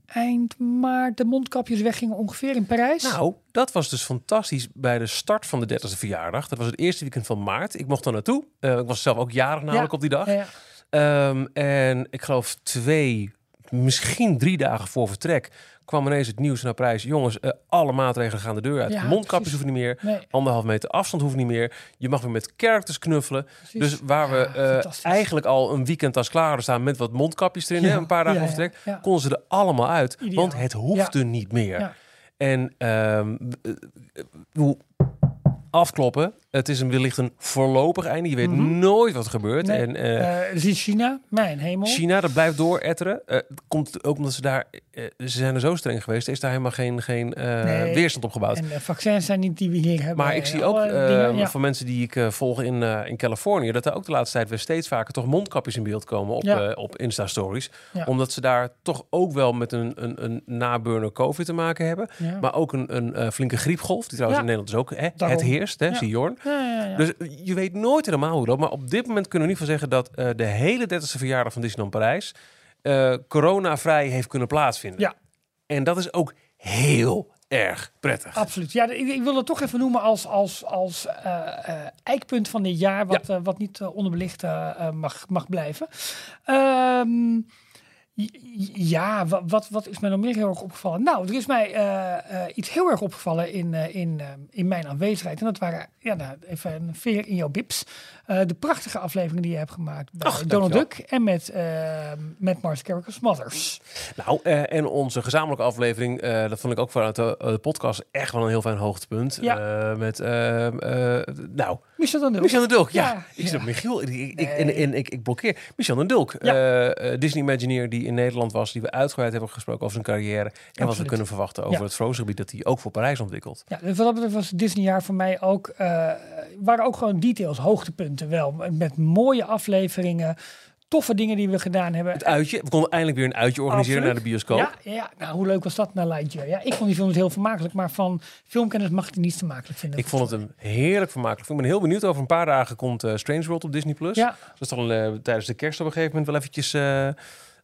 eind maart, de mondkapjes weggingen ongeveer in Parijs. Nou, dat was dus fantastisch bij de start van de 30e verjaardag. Dat was het eerste weekend van maart. Ik mocht er naartoe. Eh, ik was zelf ook jarig namelijk Ja. op die dag. Ja, ja. Ehm, en ik geloof twee, misschien drie dagen voor vertrek kwam ineens het nieuws naar prijs. Jongens, eh, alle maatregelen gaan de deur uit. Ja, Mondkapjes precies. hoeven niet meer. Nee, Anderhalf meter afstand hoeft niet meer. Je mag weer met characters knuffelen. precies. Dus waar we Ja, eh, eigenlijk al een weekend als klaar staan met wat mondkapjes erin, hè, Ja, een paar dagen ja. konden ze er allemaal uit. Ideaal. Want het hoefde niet meer. En hoe afkloppen. Het is een, wellicht een voorlopig einde. Je weet Mhm. nooit wat er gebeurt. Nee. En eh, Eh, zie China, mijn hemel. China, dat blijft dooretteren. Eh, het komt ook omdat ze daar... eh, ze zijn er zo streng geweest. Er is daar helemaal geen, geen eh, Nee. weerstand op gebouwd. En de vaccins zijn niet die we hier hebben. Maar ik Eh, zie ook alle eh, dingen, ja. van mensen die ik eh, volg in, eh, in Californië... dat er ook de laatste tijd weer steeds vaker toch mondkapjes in beeld komen op, Ja. eh, op Insta-stories. Ja. Omdat ze daar toch ook wel met een, een, een naburner COVID te maken hebben. Maar ook een, een eh, flinke griepgolf. Die trouwens in Nederland is ook hè, het heerst, hè, Jorn. Ja, ja, ja. Dus je weet nooit helemaal hoe dat. Maar op dit moment kunnen we niet van zeggen dat eh, de hele 30e verjaardag van Disneyland Parijs eh coronavrij heeft kunnen plaatsvinden. Ja. En dat is ook heel erg prettig. Absoluut. Ja, ik, ik wil het toch even noemen als, als, als eh, eh, eikpunt van dit jaar, wat, eh, wat niet eh, onderbelicht eh, eh, mag, mag blijven. Ehm, ja, wa- wat, wat is mij nog meer heel erg opgevallen? Nou, er is mij eh, eh, iets heel erg opgevallen in, eh, in, in mijn aanwezigheid. En dat waren, ja, nou, even een veer in jouw bips. Eh, de prachtige afleveringen die je hebt gemaakt bij Ach, Donald. Duck en met, eh met Mars Carricus Mothers. Nou, eh, en onze gezamenlijke aflevering, dat vond ik ook vanuit de, de podcast echt wel een heel fijn hoogtepunt. Ja. Met, nou, Michel dan Duck. Michel de Dulk. Ja, Ja, ik zeg Michiel. Ik, ik, Nee. en, en ik, ik blokkeer. Michel de Dulk, Ja. Disney Imagineer die in Nederland was, die we uitgebreid hebben gesproken over zijn carrière. En wat we kunnen verwachten over het Frozen gebied dat hij ook voor Parijs ontwikkelt. Ja, dus wat dat betreft was het Disneyjaar voor mij ook, waren ook gewoon details, hoogtepunten wel. Met mooie afleveringen, toffe dingen die we gedaan hebben. Het uitje, we konden eindelijk weer een uitje organiseren Absoluut. naar de bioscoop. Ja, ja, nou hoe leuk was dat naar Lightyear? Ja, ik vond die film dus heel vermakelijk, maar van filmkennis mag ik die niet te makelijk vinden. Ik vond het een heerlijk vermakelijk. film. Ik ben heel benieuwd. Over een paar dagen komt eh, Strange World op Disney+. Plus. Ja, Dat is toch een, eh, tijdens de kerst op een gegeven moment wel eventjes... eh,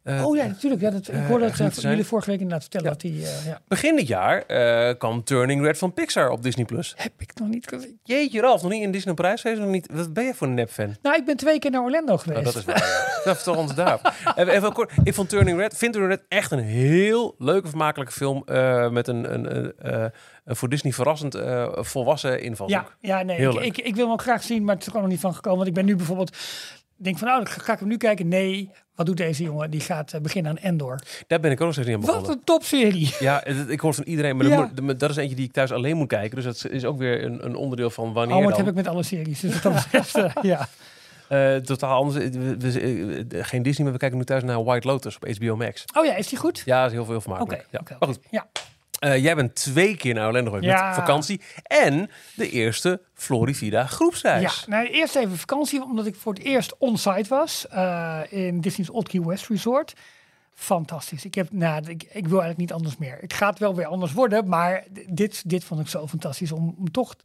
eh, oh ja, natuurlijk. Ja, dat, ik eh, hoorde uh, jullie vorige week inderdaad vertellen Ja. dat die... eh, ja. Begin dit jaar eh kwam Turning Red van Pixar op Disney+. Plus. Heb ik nog niet gezien. Jeetje Ralf, nog niet in Disney geweest? Nog niet. Wat ben je voor een nep-fan? Nou, ik ben twee keer naar Orlando geweest. Oh, dat is waar. Dat is toch ons daar. Even, even kort. Ik vond Turning Red, vind Turning Red echt een heel leuke, vermakelijke film. eh, met een, een, een, eh, een voor Disney verrassend eh, volwassen invalshoek. Ja, ja nee, ik, ik, ik wil hem ook graag zien, maar het is er gewoon nog niet van gekomen. Want ik ben nu bijvoorbeeld, denk van nou, ga, ga ik hem nu kijken? Nee, wat doet deze jongen? Die gaat eh, beginnen aan Endor. Daar ben ik ook nog steeds niet aan Wat begonnen. een topserie. Ja, ik hoor van iedereen, maar Ja. dat is eentje die ik thuis alleen moet kijken. Dus dat is ook weer een, een onderdeel van wanneer Oh, dat heb ik met alle series. Dus wat dat betreft, eh, ja. Eh, totaal anders. We- we- geen Disney, maar we kijken nu thuis naar White Lotus op HBO Max. Oh ja, is die goed? Ja, is heel veel heel Oké, vermakelijk. ja. Maar goed, Ja. Eh, jij bent twee keer naar Orlando geweest Ja. met vakantie. En de eerste Florivida groepsreis. Ja, nou, eerst even vakantie, omdat ik voor het eerst on-site was eh, in Disney's Old Key West Resort. Fantastisch. Ik, heb, nou, ik, ik wil eigenlijk niet anders meer. Het gaat wel weer anders worden, maar dit, dit vond ik zo fantastisch om, om toch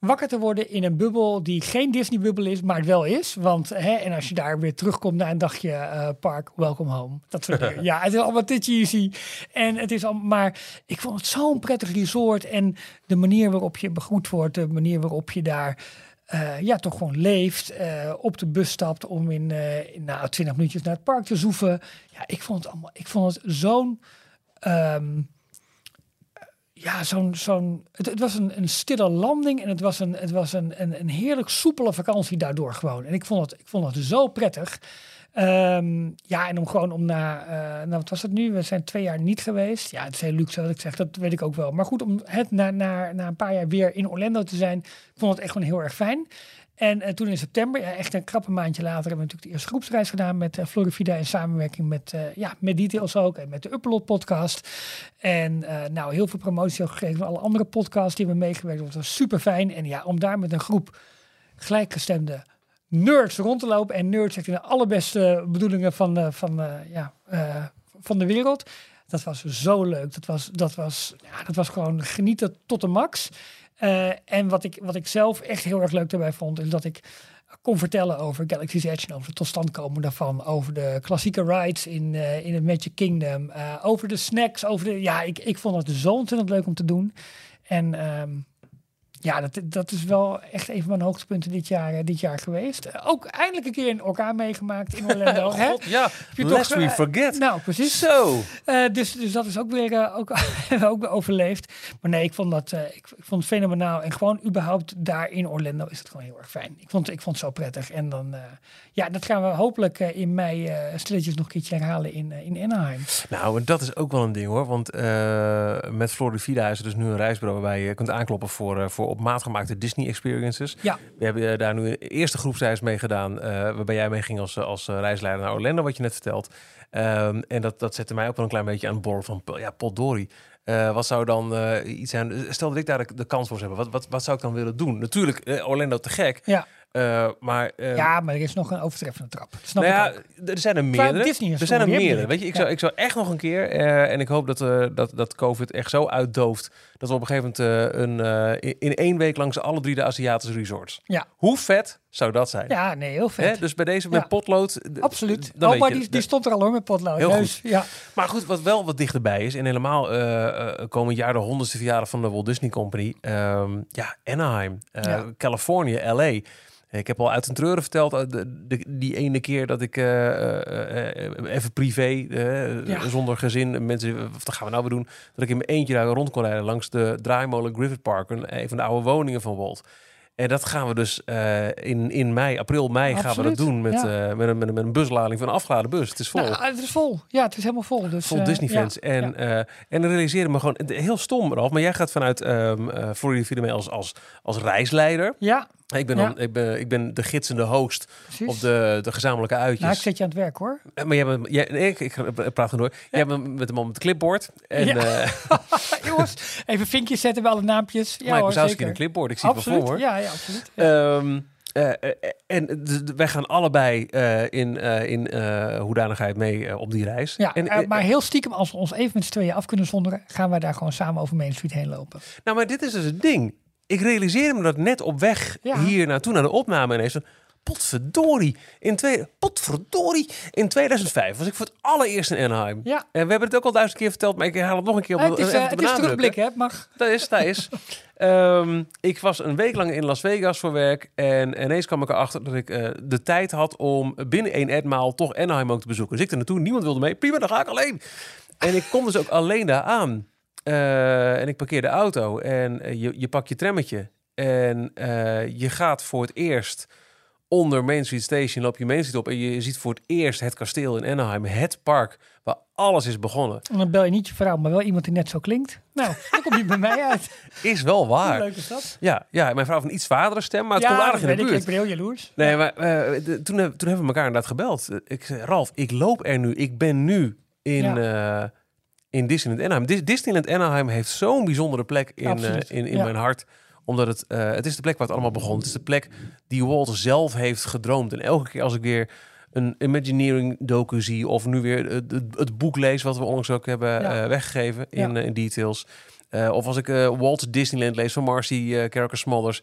wakker te worden in een bubbel die geen Disney-bubbel is, maar het wel is. Want, hè, en als je daar weer terugkomt na een dagje eh, park, welcome home. Dat soort dingen. Ja, het is allemaal cheesy. En het is al, maar ik vond het zo'n prettig resort. En de manier waarop je begroet wordt, de manier waarop je daar eh, ja, toch gewoon leeft, eh, op de bus stapt om in, eh in nou, 20 minuutjes naar het park te zoeven. Ja, ik vond het allemaal, ik vond het zo'n, ehm, ja, zo'n, zo'n, het, het was een, een stille landing en het was, een, het was een, een, een heerlijk soepele vakantie daardoor gewoon. En ik vond het, ik vond het zo prettig. Ehm, ja, en om gewoon om na, eh, nou wat was het nu? We zijn twee jaar niet geweest. Ja, het is heel luxe wat ik zeg, dat weet ik ook wel. Maar goed, om het na, na, na een paar jaar weer in Orlando te zijn, ik vond het echt gewoon heel erg fijn. En eh, toen in september, ja, echt een krappe maandje later, hebben we natuurlijk de eerste groepsreis gedaan met uh, in samenwerking met, eh, ja, met Details ook en met de Upload podcast. En nou, heel veel promotie ook gegeven van alle andere podcasts die we meegewerkt hebben. Dat was super fijn. En ja, om daar met een groep gelijkgestemde nerds rond te lopen. En nerds echt in de allerbeste bedoelingen van, van, ja, van de wereld. Dat was zo leuk. Dat was, dat was, ja, dat was gewoon genieten tot de max. Uh, en wat ik, wat ik zelf echt heel erg leuk daarbij vond, is dat ik kon vertellen over Galaxy's Edge en over de totstandkomen daarvan. Over de klassieke rides in, uh, in het Magic Kingdom. Uh, over de snacks. Over de, ja, ik, ik vond het zo ontzettend leuk om te doen. En um, ja, dat, dat is wel echt een van mijn hoogtepunten dit jaar, eh, dit jaar geweest. Eh, ook eindelijk een keer een orkaan meegemaakt in Orlando. oh, God, ja, lest we eh, forget. Nou, precies. Zo. dus, dus dat is ook weer uh, ook, ook overleefd. Maar nee, ik vond, dat, ik, ik, vond het fenomenaal. En gewoon überhaupt daar in Orlando is het gewoon heel erg fijn. Ik vond, ik vond het zo prettig. En dan, ja, dat gaan we hopelijk in mei stilletjes nog een keertje herhalen in, in Anaheim. Nou, dat is ook wel een ding hoor. Want met Florida is er dus nu een reisbureau waarbij je kunt aankloppen voor, voor op maat gemaakte Disney experiences. Ja. We hebben eh, daar nu een eerste groepsreis mee gedaan, uh, waarbij jij mee ging als, als eh, reisleider naar Orlando, wat je net vertelt. Um, en dat, dat zette mij ook wel een klein beetje aan het borrel van, ja, potdorie. Uh, wat zou dan uh, iets zijn? Stel dat ik daar de, de, kans voor zou hebben. Wat, wat, wat zou ik dan willen doen? Natuurlijk, uh, Orlando te gek. Ja. Uh, maar, uh, ja, maar er is nog een overtreffende trap. Snap nou ja, er zijn er meerdere. er zijn er meerdere. Weet je, ik, ja. zou, ik zou echt nog een keer, uh, en ik hoop dat, dat, dat COVID echt zo uitdooft, dat we op een gegeven moment een, in, in één week langs alle drie de Aziatische resorts. Ja. Hoe vet zou dat zijn? Ja, nee, heel vet. Hè? Dus bij deze met potlood. Absoluut. Dan oh, maar die, die stond er al hoor met potlood. Heel dus, goed. Ja. Maar goed, wat wel wat dichterbij is, en helemaal komend jaar de honderdste verjaardag van de Walt Disney Company. Um, ja, Anaheim, Californië, LA. Ik heb al uit een treuren verteld, uh, de, de, die ene keer dat ik uh, uh, even privé, ja. zonder gezin, mensen, wat gaan we nou weer doen? Dat ik in mijn eentje daar rond kon rijden langs de draaimolen Griffith Park, een, een van de oude woningen van Walt. En dat gaan we dus uh, in, in mei, april, mei Absoluut. gaan we dat doen met, ja. uh, met, een, met, een buslading van een afgeladen bus. Het is vol. Nou, het is vol. Ja, het is helemaal vol. Dus, vol uh, Disney-fans. Ja. En, ja. en dan realiseren me gewoon, heel stom eraf, maar jij gaat vanuit um, Florida mee als, als, als reisleider. Ja. Ik ben, dan, ik, ben, ik ben de gidsende host Precies. op de, de gezamenlijke uitjes. Nou, ik zet je aan het werk hoor. Maar jij bent, jij, nee, ik, ik praat er door. Jij bent met de man met de clipboard. En, ja. Jongens, even vinkjes zetten bij alle naampjes. Ja, maar ik zou in een clipboard. Ik zie absoluut. het wel voor. Ja, ja, absoluut. Ja. Um, uh, en wij gaan allebei uh, in, in hoedanigheid mee op die reis. Ja, en, maar heel stiekem, als we ons even met z'n tweeën af kunnen zonderen, gaan wij daar gewoon samen over Main Street heen lopen. Nou, maar dit is dus het ding. Ik realiseerde me dat net op weg ja. hier naartoe, naar de opname ineens. Van, potverdorie. In, twee, potverdorie. in 2005 was ik voor het allereerst in Anaheim. Ja. En we hebben het ook al duizend keer verteld, maar ik herhaal het nog een keer. Op, het is, uh, het is terugblik, hè? Mag. Dat is, dat is. um, ik was een week lang in Las Vegas voor werk. En ineens kwam ik erachter dat ik uh, de tijd had om binnen één etmaal toch Anaheim ook te bezoeken. Dus ik er naartoe, niemand wilde mee. Prima, dan ga ik alleen. En ik kom dus ook alleen daar aan. Uh, en ik parkeer de auto en uh, je, je pakt je trammetje. En uh, je gaat voor het eerst onder Main Street Station, loop je Main Street op en je ziet voor het eerst het kasteel in Anaheim, het park waar alles is begonnen. En dan bel je niet je vrouw, maar wel iemand die net zo klinkt. Nou, dan kom je bij mij uit. Is wel waar. Leuk is dat? Ja, ja mijn vrouw heeft een iets vadere stem, maar het ja, komt aardig in de buurt. Ik, ik ben heel jaloers. Nee, maar uh, de, toen, toen hebben we elkaar inderdaad gebeld. Ik zei, Ralf, ik loop er nu. Ik ben nu in... Ja. Uh, in Disneyland Anaheim. Disneyland Anaheim heeft zo'n bijzondere plek in, uh, in, in ja. mijn hart. Omdat het, uh, het is de plek waar het allemaal begon. Het is de plek die Walt zelf heeft gedroomd. En elke keer als ik weer een Imagineering docu zie... of nu weer het, het, boek lees wat we onlangs ook hebben ja. uh, weggegeven in, in details... of als ik Walt Disneyland lees van Marcy uh, Smothers.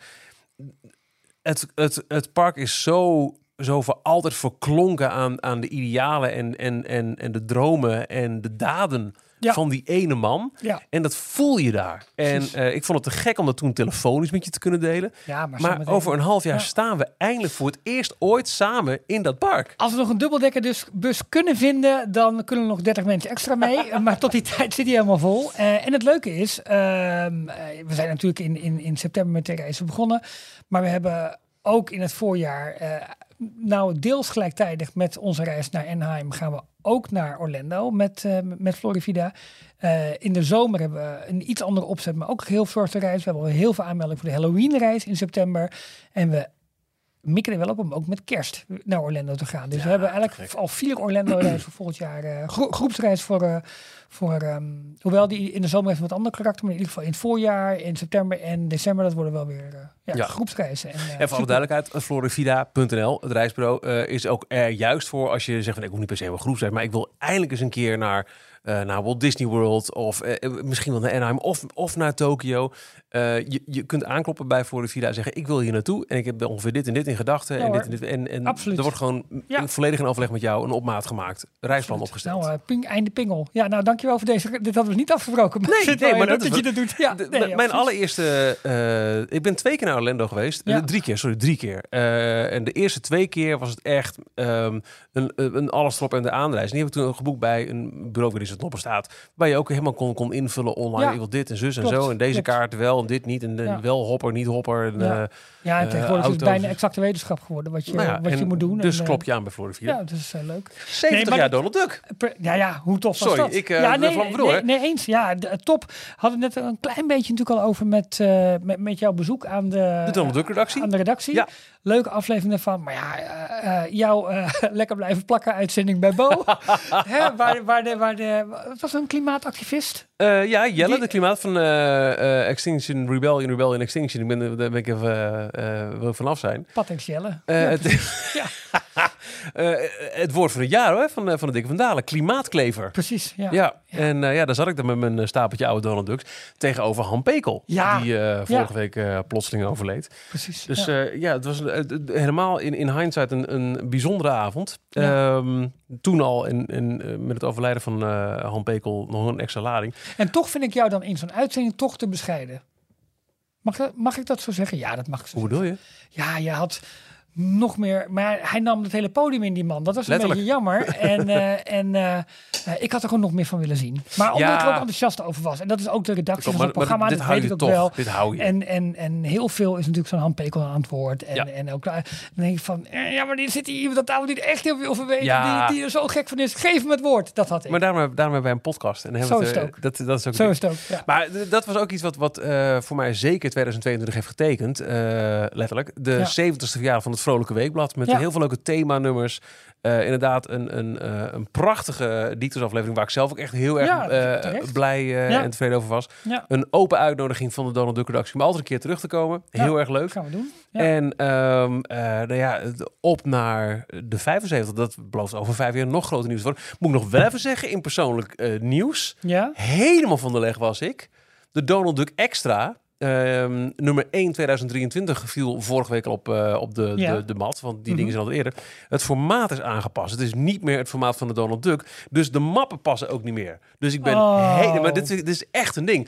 Het, het, het park is zo zo voor altijd verklonken aan, aan de idealen en, en, en, en de dromen en de daden ja. van die ene man. Ja. En dat voel je daar. En uh, ik vond het te gek om dat toen telefonisch met je te kunnen delen. Ja, maar, maar over een half jaar ja. staan we eindelijk voor het eerst ooit samen in dat park. Als we nog een dubbeldekker dus bus kunnen vinden, dan kunnen er nog 30 mensen extra mee. maar tot die tijd zit hij helemaal vol. Uh, en het leuke is, uh, we zijn natuurlijk in, in, in september met de reizen begonnen. Maar we hebben ook in het voorjaar, eh, nou deels gelijktijdig met onze reis naar Anaheim, gaan we ook naar Orlando met, eh, met Florivida. Eh, in de zomer hebben we een iets andere opzet, maar ook een heel soorten reis. We hebben al heel veel aanmeldingen voor de Halloween-reis in september. En we mikken er wel op om ook met kerst naar Orlando te gaan. Dus we hebben eigenlijk al vier Orlando-reizen voor volgend jaar. gro- groepsreis voor, eh, voor ehm, hoewel die in de zomer heeft wat ander karakter, maar in ieder geval in het voorjaar, in september en december, dat worden wel weer eh, ja, Ja. groepsreizen. En, En voor alle duidelijkheid, florivida.nl, het reisbureau, is ook er juist voor als je zegt van ik hoef niet per se een groep zijn, maar ik wil eindelijk eens een keer naar, naar Walt Disney World of eh, misschien wel naar Anaheim of, of naar Tokio. Eh, je, je kunt aankloppen bij Florivida en zeggen ik wil hier naartoe en ik heb ongeveer dit en dit in gedachten. Ja, en, dit en, dit, en, en Absoluut. er wordt gewoon Ja. volledig in overleg met jou een opmaat gemaakt, reisplan opgesteld. Nou, eh, ping, einde pingel. Ja, nou dankjewel voor deze. Dit hadden we niet afgesproken. Maar Nee, nee, maar dat is dat je dat doet. Ja, De- nee, mijn precies. allereerste, eh, ik ben twee keer naar Orlando geweest. Eh, drie keer, sorry, drie keer. Eh, en de eerste twee keer was het echt ehm, een, een alles erop en de aanreis. En die heb ik toen geboekt bij een bureau het nog bestaat. Waar je ook helemaal kon, kon invullen online. Ja. Ik wil dit en zus en Klopt, zo. En deze klopt. kaart wel en dit niet. En, en Ja. wel hopper, niet hopper. En, Ja. eh, Ja, en eh, tegenwoordig is het bijna exacte wetenschap geworden wat je, nou wat je moet doen. Dus en, eh, klop je aan bij Florida. Ja, dat is leuk. 70 Nee, jaar Donald Duck. Ja, ja, hoe tof was Sorry, dat? ik, ja, nee, nee, nee, eens. Ja, de, top. Hadden net een klein beetje natuurlijk al over met, met, met jouw bezoek aan de, De Donald Duck redactie. aan de redactie. Ja. Leuke aflevering daarvan. Maar ja, eh, jouw lekker blijven plakken uitzending bij Bo. Hè, waar, waar de, waar de, het was een klimaatactivist. Eh, ja, Jelle, Die- de klimaat van eh, eh, Extinction Rebellion, Rebellion Extinction. Ik ben, daar ben ik even eh, eh, vanaf zijn. Patex Jelle. Eh, Ja, eh, het woord van het jaar hoor, van, eh, van de Dikke van Dalen. Klimaatklever. Precies, ja. Ja, en eh, ja, daar zat ik dan met mijn stapeltje oude Donald Ducks tegenover Han Pekel. Ja. Die vorige week plotseling overleed. Precies. Dus ja. het was helemaal in, in hindsight een, een bijzondere avond. Ehm, toen al en, en met het overlijden van Han Pekel nog een extra lading. En toch vind ik jou dan in zo'n uitzending toch te bescheiden. Mag, dat, mag ik dat zo zeggen? Ja, dat mag ik zo Hoe bedoel je? Ja, je had nog meer. Maar hij nam het hele podium in, die man. Dat was een beetje jammer. En, eh, en eh, eh, ik had er gewoon nog meer van willen zien. Maar omdat Ja. ik er ook enthousiast over was. En dat is ook de redactie van het programma. dit dat hou weet je ik ook toch. wel. Dit hou je. En, en, en heel veel is natuurlijk zo'n handpekel aan het woord. En, Ja. en ook dan denk ik van, eh, ja, maar die zit hier iemand aan tafel die er echt heel veel van weet. Ja. Die, die er zo gek van is. Geef hem het woord. Dat had ik. Maar daarom, daarom hebben wij een podcast. En hebben Zo het ook. Dat, dat is ook zo is het ook. Maar dat was ook iets wat, wat voor mij zeker 2022 heeft getekend. letterlijk. De Ja. 70ste verjaardag van het Vrolijke Weekblad. Met Ja. heel veel leuke themanummers. Eh, inderdaad, een, een, eh, een prachtige Dietersaflevering. Waar ik zelf ook echt heel erg Ja, eh, blij Ja. en tevreden over was. ja, Een open uitnodiging van de Donald Duck redactie. Om altijd een keer terug te komen. Heel erg leuk. dat gaan we doen. En eh, nou ja, op naar de 75. Dat belooft over vijf jaar nog groter nieuws worden. Moet ik nog wel even zeggen in persoonlijk nieuws. ja. Helemaal van de leg was ik. De Donald Duck Extra. Ehm, nummer 1 2023 viel vorige week al op, eh, op de, Ja. de, de mat. Want die Mhm. dingen zijn al eerder. Het formaat is aangepast. Het is niet meer het formaat van de Donald Duck. Dus de mappen passen ook niet meer. Dus ik ben... Oh. Maar dit, is- dit is echt een ding.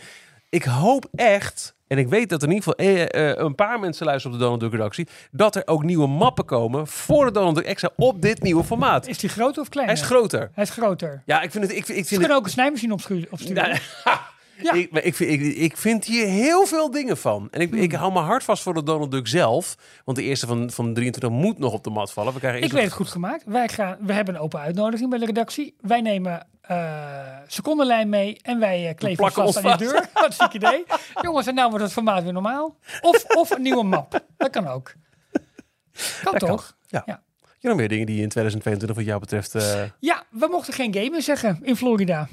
Ik hoop echt... En ik weet dat er in ieder geval eh, eh, een paar mensen luisteren op de Donald Duck redactie. Dat er ook nieuwe mappen komen voor de Donald Duck Extra op dit nieuwe formaat. Is die groter of kleiner? Hij is groter. Hij is groter. Ja, ik vind het... Ik, vind- ik Ze vind het ook een snijmachine opsturen. ja, Ja. Ik, maar ik, vind, ik, ik vind hier heel veel dingen van. En ik, ik Hmm. hou me hard vast voor de Donald Duck zelf. Want de eerste van, van 23 moet nog op de mat vallen. We krijgen Ik weet het goed gemaakt. Wij gaan, we hebben een open uitnodiging bij de redactie. Wij nemen eh secondenlijn mee en wij eh, kleven plakken vast ons aan die deur. Wat een ziek idee. Jongens, en nou wordt het formaat weer normaal. Of, of een nieuwe map. Dat kan ook. Kan Dat kan. toch? Ja. Ja. Heb je nog meer dingen die in 2022 wat jou betreft... eh, Ja, we mochten geen gamen zeggen in Florida.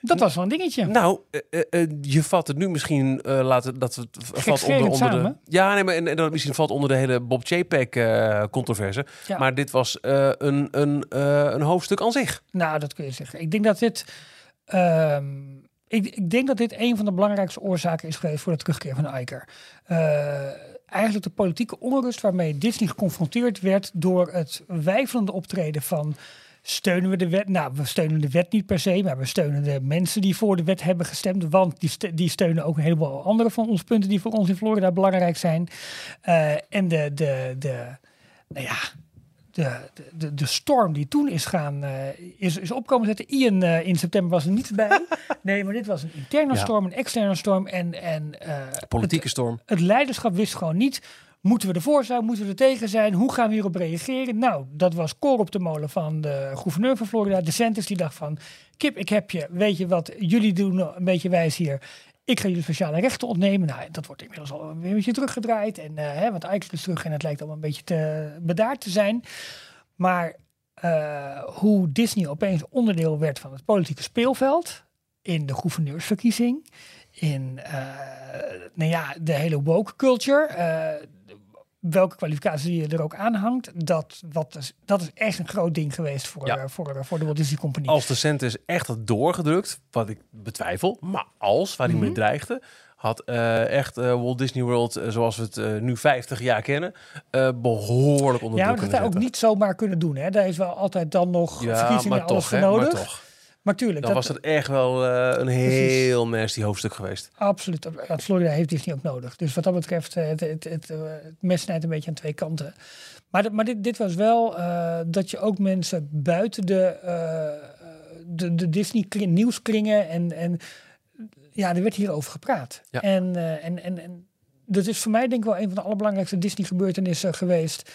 Dat was wel een dingetje. Nou, eh, eh, eh, je vat het nu misschien eh, laten dat het valt onder, onder de. Ja, nee, maar en, en dat misschien valt onder de hele Bob JPEG eh controverse. Ja. Maar dit was een, een, een hoofdstuk aan zich. Nou, dat kun je zeggen. Ik denk dat dit. ehm, ik, ik denk dat dit een van de belangrijkste oorzaken is geweest voor de terugkeer van Iker. Eigenlijk de politieke onrust waarmee Disney geconfronteerd werd door het wijfelende optreden van. Steunen we de wet? Nou, we steunen de wet niet per se, maar we steunen de mensen die voor de wet hebben gestemd. Want die, die steunen ook een heleboel andere van onze punten die voor ons in Florida belangrijk zijn. Eh, en de, de, de, nou ja, de, de, de, storm die toen is gaan, eh, is, is opkomen zetten. Ian eh, in september was er niet bij. nee, maar dit was een interne Ja. storm, een externe storm. En, en eh, Politieke het, storm. het leiderschap wist gewoon niet Moeten we ervoor zijn? Moeten we er tegen zijn? Hoe gaan we hierop reageren? Nou, dat was koor op de molen van de gouverneur van Florida, DeSantis, die dacht van... Kip, ik heb je. Weet je wat jullie doen een beetje wijs hier? Ik ga jullie speciale rechten ontnemen. Nou, dat wordt inmiddels al een beetje teruggedraaid. En, eh, hè, want eigenlijk is terug en het lijkt allemaal een beetje te bedaard te zijn. Maar eh, hoe Disney opeens onderdeel werd van het politieke speelveld in de gouverneursverkiezing, in uh, nou ja, de hele woke culture, welke kwalificatie je er ook aan hangt, dat, wat is, dat is echt een groot ding geweest voor, Ja. voor, voor de Walt Disney Company. Als de cent echt had doorgedrukt, wat ik betwijfel, maar als, waar hij mee Mhm. dreigde, had eh, echt eh, Walt Disney World, eh, zoals we het eh, nu 50 jaar kennen, eh, behoorlijk onder ja, maar dat zou ook niet zomaar kunnen doen. Hè. Daar is wel altijd dan nog Ja, verkiezingen maar alles toch, voor hè, nodig. maar toch. Maar tuurlijk, Dan dat, was het echt wel eh, een heel nasty hoofdstuk geweest. Absoluut. Dat Florida heeft Disney ook nodig. Dus wat dat betreft, eh, het, het, het, eh, het mes snijdt een beetje aan twee kanten. Maar, dit- maar dit, dit was wel eh, dat je ook mensen buiten de, eh, de, de Disney kring- nieuwskringen en, en ja, er werd hierover gepraat. Ja. En, eh, en, en, en dat is voor mij denk ik wel een van de allerbelangrijkste Disney gebeurtenissen geweest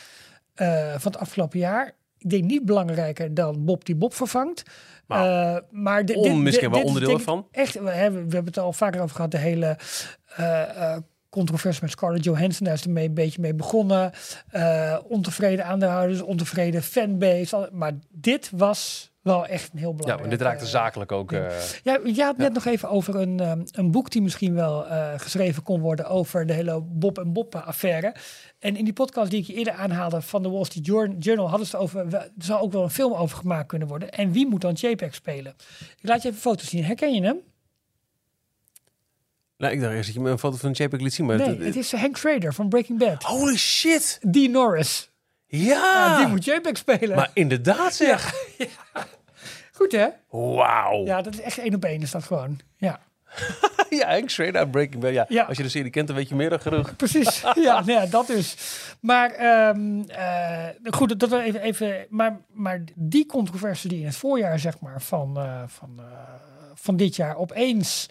eh, van het afgelopen jaar. Ik denk niet belangrijker dan Bob die Bob vervangt. Maar Eh, maar dit- dit- onmiskenbaar dit is onderdeel ervan. Echt, we hebben, we hebben het al vaker over gehad, de hele eh, controversie met Scarlett Johansson. Daar is het mee, een beetje mee begonnen. Eh, ontevreden aandeelhouders, ontevreden fanbase. Maar dit was wel echt een heel Ja, belangrijk. maar dit raakte zakelijk ook. ja, je had net nog even over een, een boek die misschien wel geschreven kon worden over de hele Bob en Bob affaire. En in die podcast die ik je eerder aanhaalde van de Wall Street Jour- Journal hadden ze het over, er zou ook wel een film over gemaakt kunnen worden. En wie moet dan JPEG spelen? Ik laat je even foto's zien. Herken je hem? nou, ik dacht eerst dat je me een foto van JPEG liet zien. Maar Nee, het- het is Hank Schrader van Breaking Bad. Holy shit! Die Norris. Ja! Ja, die moet JPEG spelen. Maar inderdaad zeg. Goed hè? Wauw. Ja, dat is echt één op één is dat gewoon. Ja, Ja, Hank Schrader, Breaking Bad. Ja. Ja. Als je de serie kent, dan weet je meer dan genoeg. precies. ja, nou ja, dat dus. Maar ehm, eh, goed, dat we even, even maar, maar die controversie die in het voorjaar zeg maar van, eh, van, eh, van dit jaar opeens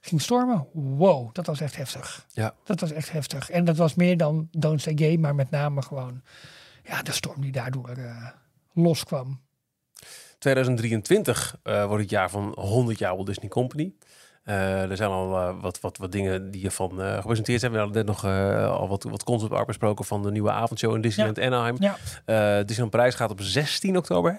ging stormen. Wow, dat was echt heftig. Ja. Dat was echt heftig. En dat was meer dan Don't Say Gay, maar met name gewoon ja, de storm die daardoor loskwam. 2023 eh, wordt het jaar van 100 jaar Walt Disney Company. Eh, er zijn al eh, wat, wat, wat dingen die ervan eh gepresenteerd zijn. We hadden net nog al wat, wat concept art besproken van de nieuwe avondshow in Disneyland Anaheim. Ja. Disneyland Parijs gaat op 16 oktober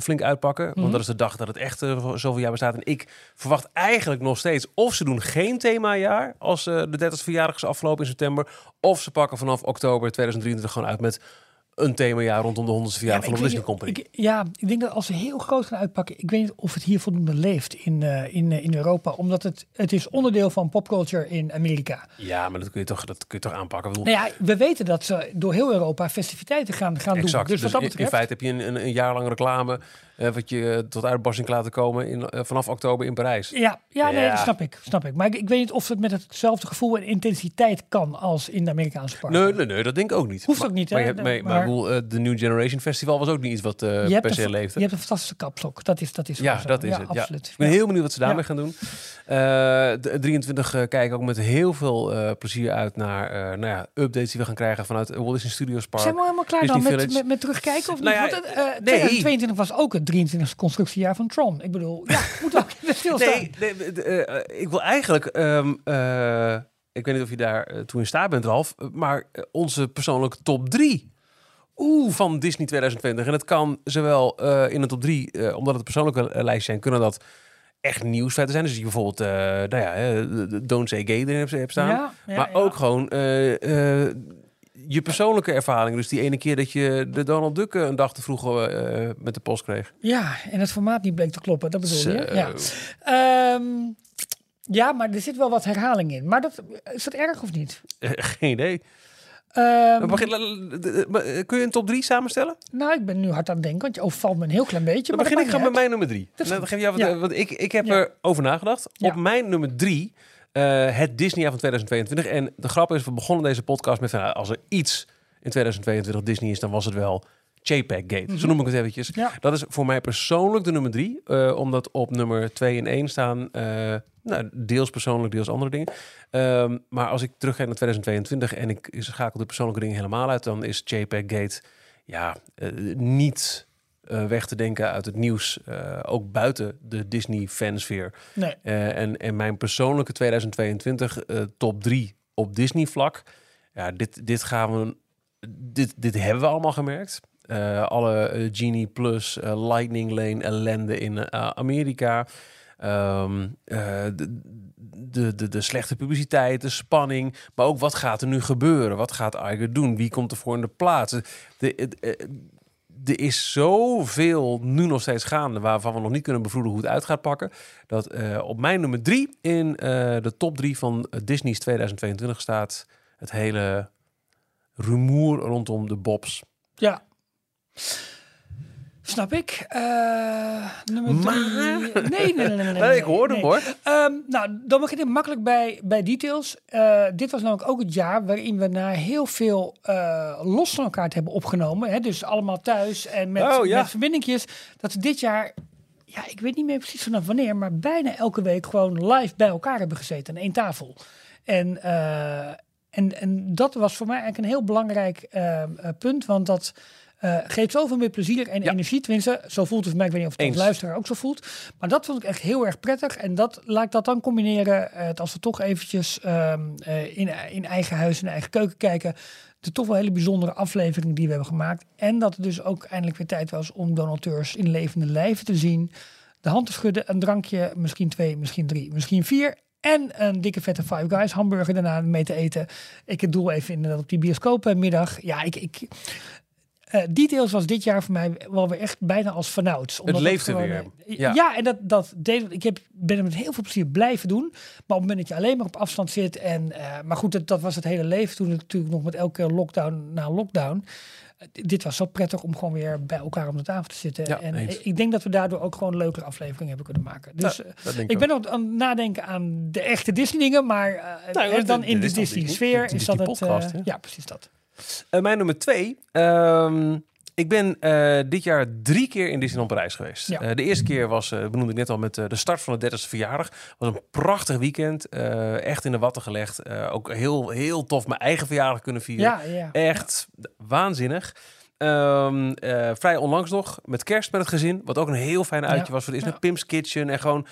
flink uitpakken. Mhm. Want dat is de dag dat het echt zoveel jaar bestaat. En ik verwacht eigenlijk nog steeds of ze doen geen themajaar als de 30 verjaardag is afgelopen in september. Of ze pakken vanaf oktober 2023 gewoon uit met een themajaar rondom de 100ste verjaardag van de Disney Company. Ik, ja, ik denk dat als ze heel groot gaan uitpakken, ik weet niet of het hier voldoende leeft in, eh, in, eh, in Europa. Omdat het, het is onderdeel van popculture in Amerika. Ja, maar dat kun je toch, dat kun je toch aanpakken. Bedoel, Nou ja, we weten dat ze door heel Europa festiviteiten gaan, gaan Exact. doen. Dus, wat dat in- in, betreft, feite heb je een, een, een jaar lang reclame eh, wat je eh, tot uitbarsting laten komen in, eh, vanaf oktober in Parijs. Ja, ja, nee, Ja. dat snap ik, snap ik. Maar ik, ik weet niet of het met hetzelfde gevoel en intensiteit kan als in de Amerikaanse parken. Nee, nee, nee, dat denk ik ook niet. Hoeft maar, ook niet, Maar, hè? je hebt, maar, maar, Maar- eh, de New Generation Festival was ook niet iets wat eh, je, per se een, leefde. je hebt een fantastische kapstok. Dat is, dat is Ja, dat is ja, het. Ja. Absoluut. Ik ben Ja. heel benieuwd wat ze daarmee Ja. gaan doen. Eh, de 23 uh, kijk ik ook met heel veel eh, plezier uit naar eh, nou ja, updates die we gaan krijgen vanuit Walt Disney Studios Park. Zijn we helemaal klaar Disney dan met, met, met terugkijken? Of Nou niet? ja, Want, nee. 2022 was ook het 23e constructiejaar van Tron. Ik bedoel, ja, moet ook in de stilstaan. Nee, nee de- eh, ik wil eigenlijk. ehm, eh, ik weet niet of je daar eh, toe in staat bent, Ralf. Maar onze persoonlijke top 3 Oeh, van Disney 2020. En dat kan zowel in de top 3, eh, omdat het persoonlijke lijst zijn, kunnen dat echt nieuwsfeiten zijn. Dus je bijvoorbeeld, nou ja, Don't Say Gay erin hebt, hebt staan. Ja, ja, maar ja. ook gewoon je persoonlijke ervaring. Dus die ene keer dat je de Donald Duck eh, een dag te vroeg eh, met de post kreeg. Ja, en het formaat niet bleek te kloppen, dat bedoel je? Ja. Ehm, ja, maar er zit wel wat herhaling in. Maar dat, is dat erg of niet? Eh, Geen idee. Eh, kun je een top 3 samenstellen? nou, ik ben nu hard aan het denken, want je overvalt me een heel klein beetje. Dan maar begin ik gewoon met mijn nummer 3. Dat goed. geef je af, Ja. want ik, ik heb Ja. eruver nagedacht. Op mijn nummer 3, het Disneyjaar van 2022. En de grap is, we begonnen deze podcast met van, nou, als er iets in 2022 Disney is, dan was het wel JPEG Gate. Zo noem ik het eventjes. Mhm. Ja. Dat is voor mij persoonlijk de nummer 3. omdat op nummer 2 en 1 staan, eh, Nou, deels persoonlijk, deels andere dingen. Ehm, maar als ik terugga naar 2022 en ik schakel de persoonlijke dingen helemaal uit, dan is JPEG Gate ja, eh, niet eh, weg te denken uit het nieuws. eh, ook buiten de Disney-fansfeer. Nee. Eh, en, en mijn persoonlijke 2022 eh, top 3 op Disney vlak. Ja, dit, dit gaan we. Dit, dit hebben we allemaal gemerkt. Alle Genie Plus, Lightning Lane ellende in Amerika. Ehm, eh, de, de, de, de slechte publiciteit, de spanning. Maar ook wat gaat er nu gebeuren? Wat gaat Iger doen? Wie komt er voor in de plaats? De, er is zoveel nu nog steeds gaande waarvan we nog niet kunnen bevroeden hoe het uit gaat pakken. Dat eh, op mijn nummer drie in eh, de top drie van eh, Disney's 2022 staat het hele rumoer rondom de Bobs. Ja. Snap ik. Eh, nummer drie. Maar- Nee, nee, nee, nee. nee, Nee, ik hoor hem, hoor. Ehm, nou, dan begin ik makkelijk bij, bij details. Eh, dit was namelijk ook het jaar waarin we na heel veel eh, los van elkaar te hebben opgenomen. Hè, dus allemaal thuis en met, Oh, ja. met verbindingjes. Dat we dit jaar, ja, ik weet niet meer precies vanaf wanneer, maar bijna elke week gewoon live bij elkaar hebben gezeten aan één tafel. En, en, en dat was voor mij eigenlijk een heel belangrijk eh, eh, punt, want dat eh, geeft zoveel meer plezier en Ja. energie. Tenminste, zo voelt het voor mij. Ik weet niet of het Eens. luisteraar ook zo voelt. Maar dat vond ik echt heel erg prettig. En dat, laat ik dat dan combineren, eh, als we toch eventjes ehm, eh, in, in eigen huis, in eigen keuken kijken. De toch wel hele bijzondere aflevering die we hebben gemaakt. En dat het dus ook eindelijk weer tijd was om donateurs in levende lijven te zien. De hand te schudden, een drankje, misschien twee, misschien drie, misschien vier. En een dikke vette Five Guys hamburger daarna mee te eten. Ik doel even inderdaad op die bioscoopmiddag. Ja, ik... ik eh, Details was dit jaar voor mij wel weer echt bijna als vanouds. Omdat leefde gewoon, weer. eh, Ja. Ja, en dat, dat deed ik. heb, ben het met heel veel plezier blijven doen. Maar op het moment dat je alleen maar op afstand zit. En, eh, maar goed, dat, dat was het hele leven toen het natuurlijk nog met elke lockdown na lockdown. Dit was zo prettig om gewoon weer bij elkaar om de tafel te zitten. Ja, en eens. ik- denk dat we daardoor ook gewoon leukere afleveringen hebben kunnen maken. Dus Ja, ik ben nog aan het nadenken aan de echte Disney dingen. Maar Nou, dan in de is toch Disney Disney? sfeer Dit is dat het... podcast, hè? ja, precies dat. Eh, mijn nummer twee. ehm, ik ben eh, dit jaar drie keer in Disneyland Parijs geweest. Ja. Eh, de eerste keer was, benoemde ik net al, met de start van de 30ste verjaardag. was een prachtig weekend. echt in de watten gelegd. Ook heel, heel tof mijn eigen verjaardag kunnen vieren. Ja, ja. Echt waanzinnig. Ehm, eh, vrij onlangs nog, met kerst met het gezin. Wat ook een heel fijn uitje Ja. was voor de is Ja. Pim's Kitchen. En gewoon,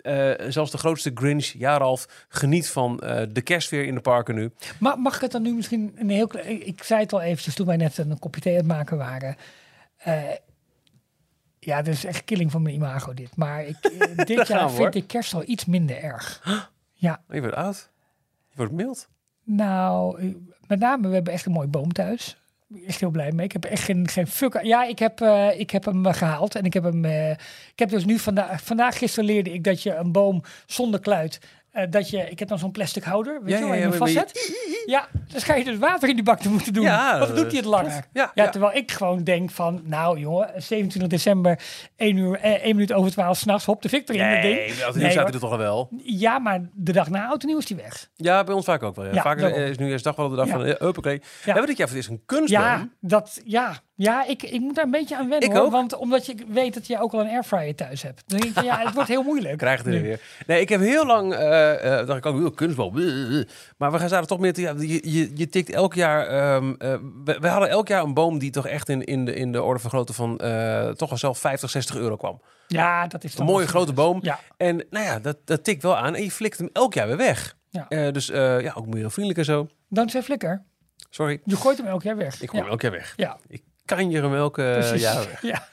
eh, zelfs de grootste Grinch, Jaralf, geniet van eh, de kerstsfeer in de parken nu. Ma- mag ik het dan nu misschien een heel klein... Ik, zei het al eventjes toen wij net een kopje thee aan het maken waren. Ja, dit is echt killing van mijn imago dit. Maar ik, dit jaar we, vind hoor. ik kerst al iets minder erg. Ja, Je wordt oud. Je wordt mild. nou, met name, we hebben echt een mooi boom thuis. Ik ben echt heel blij mee. Ik heb echt geen, geen fuck. Ja, ik heb, eh, ik heb hem eh, gehaald. En ik heb hem. eh, ik heb dus nu. Vandaag gisteren leerde ik dat je een boom zonder kluit. Eh, dat je. Ik heb dan zo'n plastic houder. Weet Ja, je wel, ja, waar je ja, vastzet. Ja, dan ga je dus water in die bak te moeten doen. Ja, doet hij het langer. Ja, Ja, ja. terwijl ik gewoon denk van, nou jongen, 27 december, 1 uur, eh, 1 minuut over 12 s'nachts, hop de Victor in het ding. Nee, Nee, nu staat hij er toch al wel. Ja, maar de dag na oud en nieuw is die weg. Ja, bij ons vaak ook wel. Ja. Ja, vaak daarom. is nu eerst dag wel de dag Ja. van uh, hoppakee. We hebben dit jaar voor het eerst een kunstboom. Ja, dat, ja, ja ik, ik moet daar een beetje aan wennen Ik hoor. ook. Want omdat je weet dat je ook al een airfryer thuis hebt. Dan denk ja, het wordt heel moeilijk. Krijg het er weer. Nee, ik heb heel lang, eh eh dacht ik ook, wil kunstboom. Maar we gaan zaten toch meer te, ja, je, je, je tikt elk jaar, ehm, eh, we, we hadden elk jaar een boom die toch echt in, in, de, in de orde van grootte van toch wel zelf 50, 60 euro kwam. Ja, dat is Een dan mooie grote boom. Ja, En nou ja, dat, dat tikt wel aan en je flikt hem elk jaar weer weg. Ja. Dus ja, ook milieuvriendelijk en zo. dankzij Flikker. Sorry, Je gooit hem elk jaar weg. ik gooi ja. hem elk jaar weg. Ja, Ik kan je hem elke precies. weg. Ja.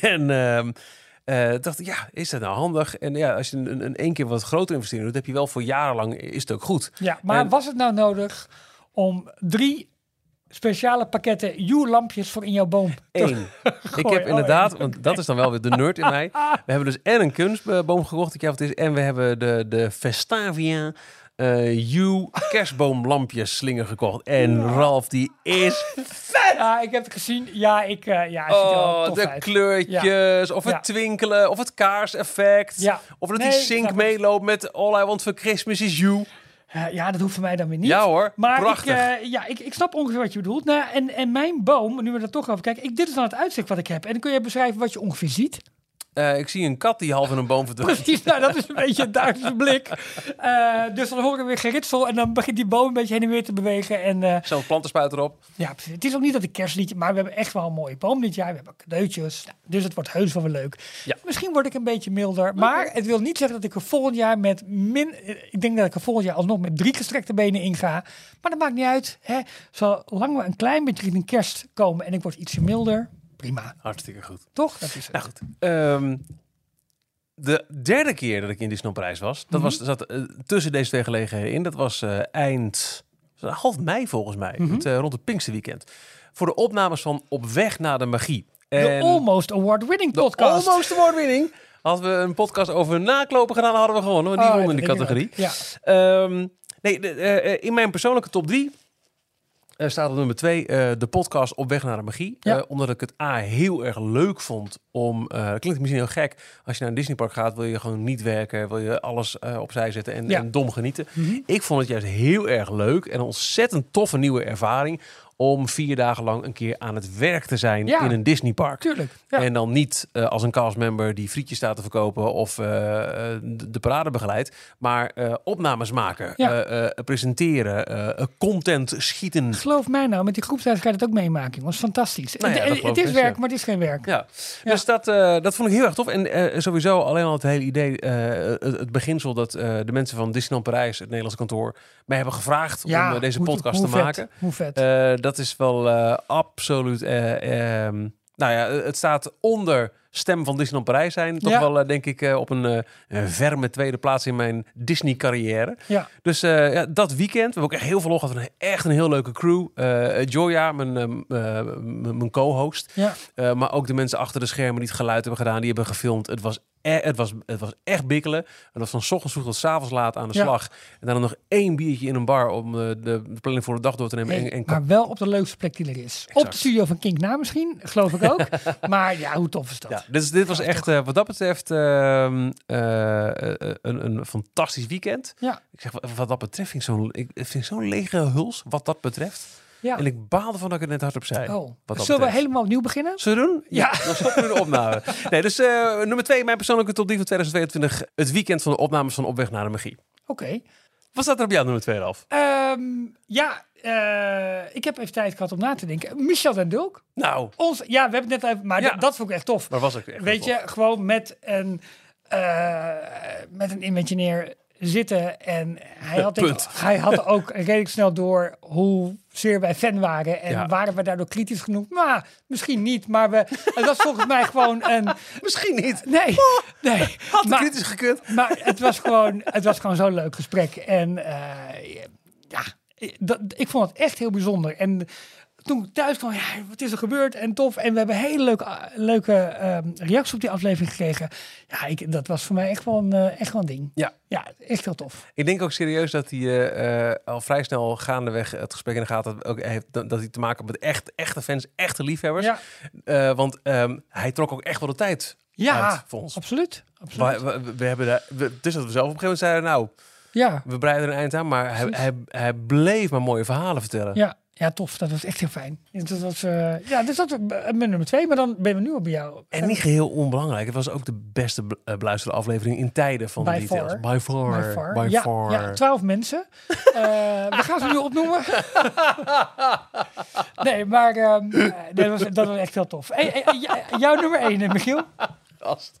En ehm eh, dacht ik, ja, is dat nou handig? En ja, als je een, een, een één keer wat grotere investering doet, heb je wel voor jarenlang, is het ook goed. Ja, maar En- was het nou nodig om drie speciale pakketten Hue-lampjes voor in jouw boom Eén. ik heb oh, inderdaad, want dat is dan wel weer de nerd in mij. We hebben dus en een kunstboom gekocht, ik het is, en we hebben de, de Vestavia eh Hue kerstboomlampjes slinger gekocht. En Ralf, die is Ja, ik heb het gezien. Ja, ik, eh, ja, Oh, de uit. kleurtjes, of het Ja. twinkelen, of het kaarseffect. Ja. Of dat Nee, die ik sync het. meeloopt met All I Want For Christmas Is You. Eh, ja, dat hoeft voor mij dan weer niet. Ja hoor, Maar ik, prachtig. eh, ja, ik, ik snap ongeveer wat je bedoelt. Nou, en, en mijn boom, nu we er toch over kijken, ik, dit is dan het uitzicht wat ik heb. En dan kun je beschrijven wat je ongeveer ziet. Eh, ik zie een kat die half in een boom verdwijnt. Precies, nou, dat is een beetje een Duitse blik. Eh, dus dan horen we weer geritsel en dan begint die boom een beetje heen en weer te bewegen. En eh, Zo'n plantenspuit erop. ja, precies. het is ook niet dat ik kerstliedje, maar we hebben echt wel een mooie boom dit jaar. We hebben cadeautjes, Nou, dus het wordt heus wel weer leuk. Ja. Misschien word ik een beetje milder, maar het wil niet zeggen dat ik er volgend jaar met min... Ik denk dat ik er volgend jaar alsnog met drie gestrekte benen in ga. Maar dat maakt niet uit. Hè. Zolang we een klein beetje richting kerst komen en ik word ietsje milder, prima. Hartstikke goed. Toch? Dat is het. Nou goed. Ehm, de derde keer dat ik in Disneyland Parijs was, dat was zat eh, tussen deze twee gelegenheden in. Dat was eh, eind half mei volgens mij, het, eh, rond het Pinksterweekend. Voor de opnames van Op weg naar de magie. De Almost Award-winning de podcast. Almost Award winning. Hadden we een podcast over naklopen gedaan, hadden we gewonnen. Die Oh, won in denk ik categorie. Ja. Ehm, nee, de, in mijn persoonlijke top drie staat op nummer twee eh, de podcast Op weg naar de magie. Ja. Eh, omdat ik het A heel erg leuk vond om... eh, klinkt misschien heel gek. Als je naar een Disneypark gaat wil je gewoon niet werken. Wil je alles opzij zetten en, Ja. en dom genieten. Mhm. Ik vond het juist heel erg leuk en een ontzettend toffe nieuwe ervaring... om vier dagen lang een keer aan het werk te zijn Ja. in een Disneypark. Tuurlijk. Ja. En dan niet eh, als een castmember die frietjes staat te verkopen of eh, eh, de, de parade begeleidt, maar opnames maken, Ja. presenteren, content schieten. Geloof mij nou, met die groepsreis ga je dat ook meemaken. Dat was fantastisch. Nou het, is werk, maar het is geen werk. Ja, dus dat, dat vond ik heel erg tof. En sowieso alleen al het hele idee, het, het beginsel dat de mensen van Disneyland Parijs, het Nederlands kantoor, mij hebben gevraagd om deze podcast te vet, maken. Hoe vet. Eh, dat is wel eh, absoluut. eh, ehm, nou ja, het staat onder stem van Disneyland Parijs zijn. Toch Ja. wel, eh, denk ik, eh, op een eh, een verme tweede plaats in mijn Disney-carrière. ja. Dus eh, ja, dat weekend, we hebben ook echt heel veel gehad. Een- Echt een heel leuke crew. Eh, Joya, mijn, eh, mijn co-host. Ja. Eh, maar ook de mensen achter de schermen die het geluid hebben gedaan. Die hebben gefilmd. Het was, e- het was, het was echt bikkelen. En dat van 's ochtends vroeg tot 's avonds laat aan de Ja. slag. En dan nog één biertje in een bar om eh, de planning voor de dag door te nemen. En, en maar wel op de leukste plek die er is. Op de studio van Kink na misschien, geloof ik ook. maar ja, hoe tof is dat? Ja, dus dit was echt, eh, wat dat betreft, ehm, eh, een, een fantastisch weekend. Ja. Ik zeg, wat- wat dat betreft, vind ik zo'n ik vind zo'n lege huls, wat dat betreft. Ja. En ik baalde van dat ik het net hardop zei. Oh. wat Zullen we helemaal opnieuw beginnen? Zullen we doen? Ja. Dan stoppen we de opname. Nee, dus eh, nummer twee, mijn persoonlijke top 3 van 2022. Het weekend van de opnames van Op weg naar de magie. Oké. Wat staat er op jou nummer 2 af? Ehm, ja, eh, ik heb even tijd gehad om na te denken. Michel en Dulk. Nou, Ons, ja, we hebben het net even, maar Ja. dat, vond ik echt tof. maar was ook echt Weet je, gewoon met een, eh met een imagineer zitten. En hij had, ik- hij had ook redelijk snel door hoe zeer wij fan waren. En Ja. waren we daardoor kritisch genoeg? Nou, misschien niet. Maar we, het was volgens mij gewoon een... Misschien niet. Nee, nee. Had maar, kritisch gekund. maar het was gewoon, het was gewoon zo'n leuk gesprek. En eh, ja, dat, ik vond het echt heel bijzonder. En toen ik thuis kwam, ja, wat is er gebeurd? En tof. En we hebben hele leuke, leuke ehm, reacties op die aflevering gekregen. Ja, ik, dat was voor mij echt wel een, eh, echt wel een ding. Ja. Ja, echt heel tof. Ik denk ook serieus dat hij eh, eh, al vrij snel gaandeweg het gesprek in de gaten ook heeft dat hij te maken heeft met echt, echte fans, echte liefhebbers. Ja, want ehm, hij trok ook echt wel de tijd ja uit voor ons. absoluut. absoluut. We, we, we hebben daar, we, het is dat we zelf op een gegeven moment zeiden, nou, ja, we breiden een eind aan, maar hij, hij, hij bleef maar mooie verhalen vertellen. ja, ja, tof. Dat was echt heel fijn. Dat was, eh, ja, dus dat was mijn nummer twee. Maar dan ben we nu al bij jou. En niet geheel onbelangrijk, het was ook de beste be- eh, beluisterde aflevering in tijden van By de details. far. By far. By far. By ja, far. ja, twaalf mensen. Eh, we gaan ze nu opnoemen. nee, maar ehm, eh, dat, was, dat was echt heel tof. Hey, jouw nummer één, eh, Michiel? Gast.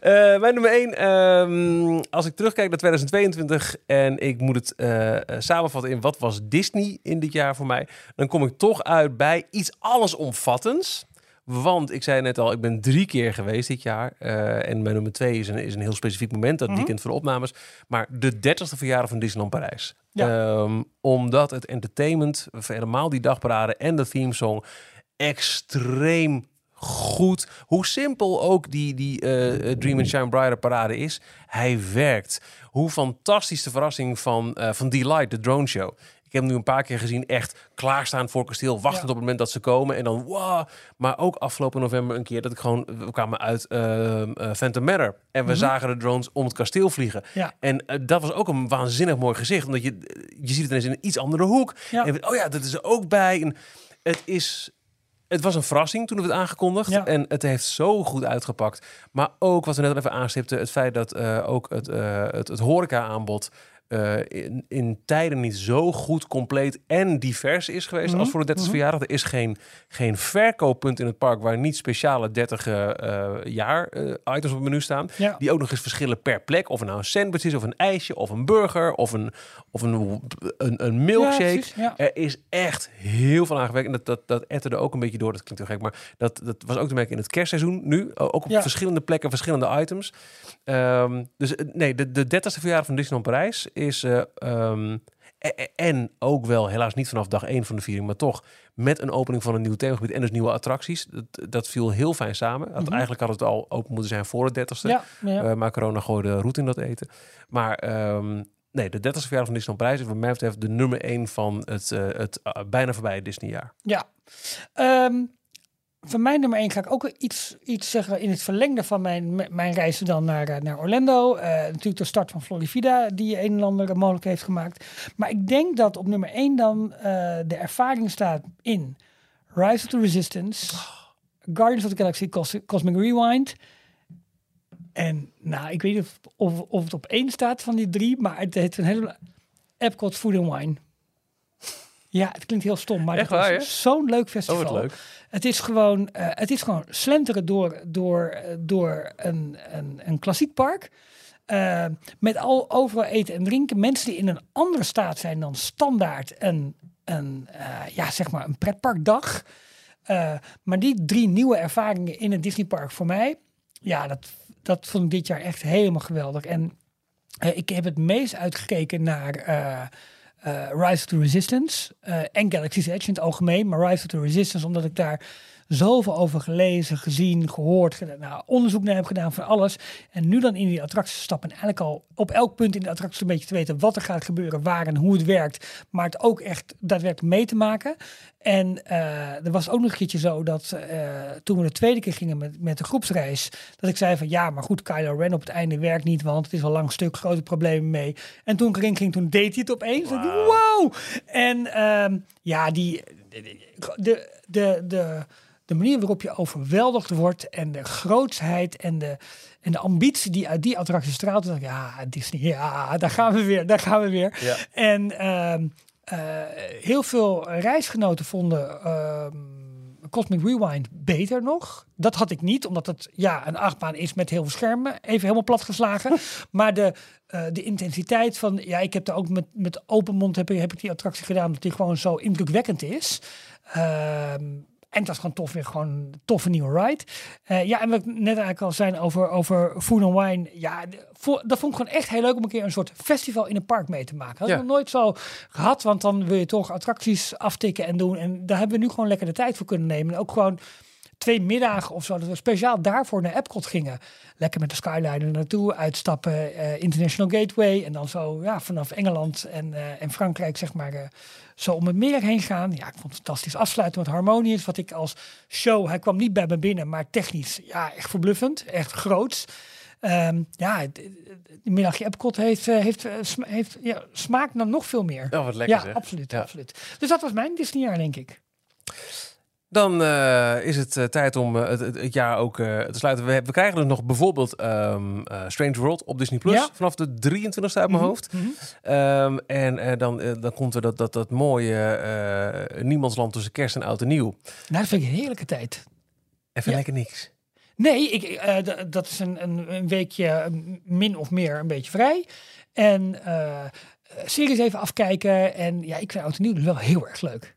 Eh, mijn nummer 1, als ik terugkijk naar 2022 en ik moet het eh, eh, samenvatten in wat was Disney in dit jaar voor mij, dan kom ik toch uit bij iets allesomvattends. Want ik zei net al, ik ben drie keer geweest dit jaar. en mijn nummer 2 is een, is een heel specifiek moment, dat Mhm. weekend van de opnames. Maar de 30ste verjaardag van Disneyland Parijs. Ja. Ehm, omdat het entertainment, helemaal die dagparade en de themesong, extreem goed. Hoe simpel ook die, die eh, eh, Dream and Shine Brighter parade is, hij werkt. Hoe fantastisch de verrassing van, eh, van Delight, de drone show. Ik heb hem nu een paar keer gezien, echt klaarstaan voor kasteel, wachtend Ja. op het moment dat ze komen en dan wow. Maar ook afgelopen november een keer dat ik gewoon, we kwamen uit eh eh, Phantom Manor en we Mhm. zagen de drones om het kasteel vliegen. Ja. En dat was ook een waanzinnig mooi gezicht, omdat je, je ziet het ineens in een iets andere hoek. Ja. En oh ja, dat is er ook bij. En het is het was een verrassing toen het werd aangekondigd. Ja. En het heeft zo goed uitgepakt. Maar ook, wat we net al even aanstipten, het feit dat eh, ook het, eh, het, het horeca-aanbod eh, in, in tijden niet zo goed, compleet en divers is geweest Mhm, als voor de 30 mhm. verjaardag. Er is geen, geen verkooppunt in het park waar niet speciale 30 eh, jaar eh, items op het menu staan. Ja. Die ook nog eens verschillen per plek. Of het nou een sandwich is, of een ijsje, of een burger, of een, of een, een, een milkshake. Ja, precies, ja. Er is echt heel veel aangewerkt. En dat, dat, dat etterde ook een beetje door. Dat klinkt heel gek. Maar dat, dat was ook te merken in het kerstseizoen nu. Ook op verschillende plekken, verschillende items. Ehm, dus nee, de, de 30ste verjaardag van Disneyland Parijs is... eh, ehm, e- e- en ook wel, helaas niet vanaf dag één van de viering, maar toch met een opening van een nieuw themagebied en dus nieuwe attracties. Dat, dat viel heel fijn samen. Want Mhm. Eigenlijk had het al open moeten zijn voor de 30ste. Ja, ja. Eh, maar corona gooide roet in dat eten. Maar ehm, nee, de 30ste verjaardag van Disneyland Parijs is wat mij betreft de nummer 1 van het, eh, het bijna voorbij Disneyjaar. Ja. Ehm, van mijn nummer 1 ga ik ook iets, iets zeggen in het verlengde van mijn, mijn reizen dan naar, eh, naar Orlando. Eh, natuurlijk de start van Florida, die een en ander mogelijk heeft gemaakt. Maar ik denk dat op nummer 1 dan eh, de ervaring staat in Rise of the Resistance, Guardians of the Galaxy Cos- Cosmic Rewind. En nou, ik weet niet of, of, of het op één staat van die drie, maar het heeft een hele... Epcot Food and Wine. Ja, het klinkt heel stom, maar Echt het is zo'n leuk festival. Oh, wat leuk. Het is gewoon, eh, het is gewoon slenteren door, door, eh, door een, een, een klassiek park. Eh, met al overal eten en drinken. Mensen die in een andere staat zijn dan standaard een, een, ja, zeg maar een pretparkdag. Maar die drie nieuwe ervaringen in het Disneypark voor mij, ja, dat, dat vond ik dit jaar echt helemaal geweldig. En ik heb het meest uitgekeken naar Rise of Resistance eh, en Galaxy's Edge in het algemeen. Maar Rise of the Resistance, omdat ik daar zoveel over gelezen, gezien, gehoord, nou, onderzoek naar heb gedaan van alles. En nu dan in die attracties stappen en eigenlijk al op elk punt in de attractie een beetje te weten wat er gaat gebeuren, waar en hoe het werkt. Maar het ook echt daadwerkelijk mee te maken. En eh, er was ook nog een keertje zo dat eh, toen we de tweede keer gingen met, met de groepsreis, dat ik zei van ja, maar goed, Kylo Ren op het einde werkt niet, want het is al lang stuk, grote problemen mee. En toen ik erin ging, toen deed hij het opeens. Wow. wow! En ehm, ja, die, de, de, de, de manier waarop je overweldigd wordt en de grootsheid en de, en de ambitie die uit die attractie straalt. ik, ja, Disney, ja, daar gaan we weer, daar gaan we weer. Ja. En ehm, eh, heel veel reisgenoten vonden ehm, Cosmic Rewind beter nog. Dat had ik niet, omdat het ja, een achtbaan is met heel veel schermen. Even helemaal platgeslagen. maar de, eh, de intensiteit van... Ja, ik heb er ook met, met open mond heb, ik- heb ik die attractie gedaan... omdat die gewoon zo indrukwekkend is. Ehm, en het was gewoon tof, weer gewoon een toffe nieuwe ride. Eh, ja, en wat ik net eigenlijk al zei over, over Food and Wine. Ja, dat vond ik gewoon echt heel leuk om een keer een soort festival in een park mee te maken. Dat Ja. heb ik nog nooit zo gehad, want dan wil je toch attracties aftikken en doen. En daar hebben we nu gewoon lekker de tijd voor kunnen nemen. En ook gewoon twee middagen of zo, dat we speciaal daarvoor naar Epcot gingen. Lekker met de Skyliner naartoe, uitstappen, eh, International Gateway. En dan zo ja, vanaf Engeland en, eh, en Frankrijk, zeg maar, eh, zo om het meer heen gaan. Ja, ik vond het fantastisch. Afsluiten met Harmonious, wat ik als show, hij kwam niet bij me binnen, maar technisch, ja, echt verbluffend. Echt groots. Ehm, ja, de middagje Epcot heeft, heeft, heeft ja, smaakt dan nog veel meer. Oh, wat lekker ja, zeg. absoluut, Ja. absoluut. Dus dat was mijn Disneyjaar, denk ik. Dan eh, is het eh, tijd om eh, het, jaar ook te sluiten. We, we krijgen er nog bijvoorbeeld ehm eh, Strange World op Disney Plus Ja. vanaf de 23e uit mijn Mhm, hoofd. Ehm, en dan, dan komt er dat, dat, dat mooie niemandsland tussen kerst en oud en nieuw. Nou, dat vind ik een heerlijke tijd. Even Ja. lekker niks. Nee, ik, dat is een, een, een weekje min of meer een beetje vrij. En series even afkijken. En ja, ik vind Oud en Nieuw dus wel heel erg leuk.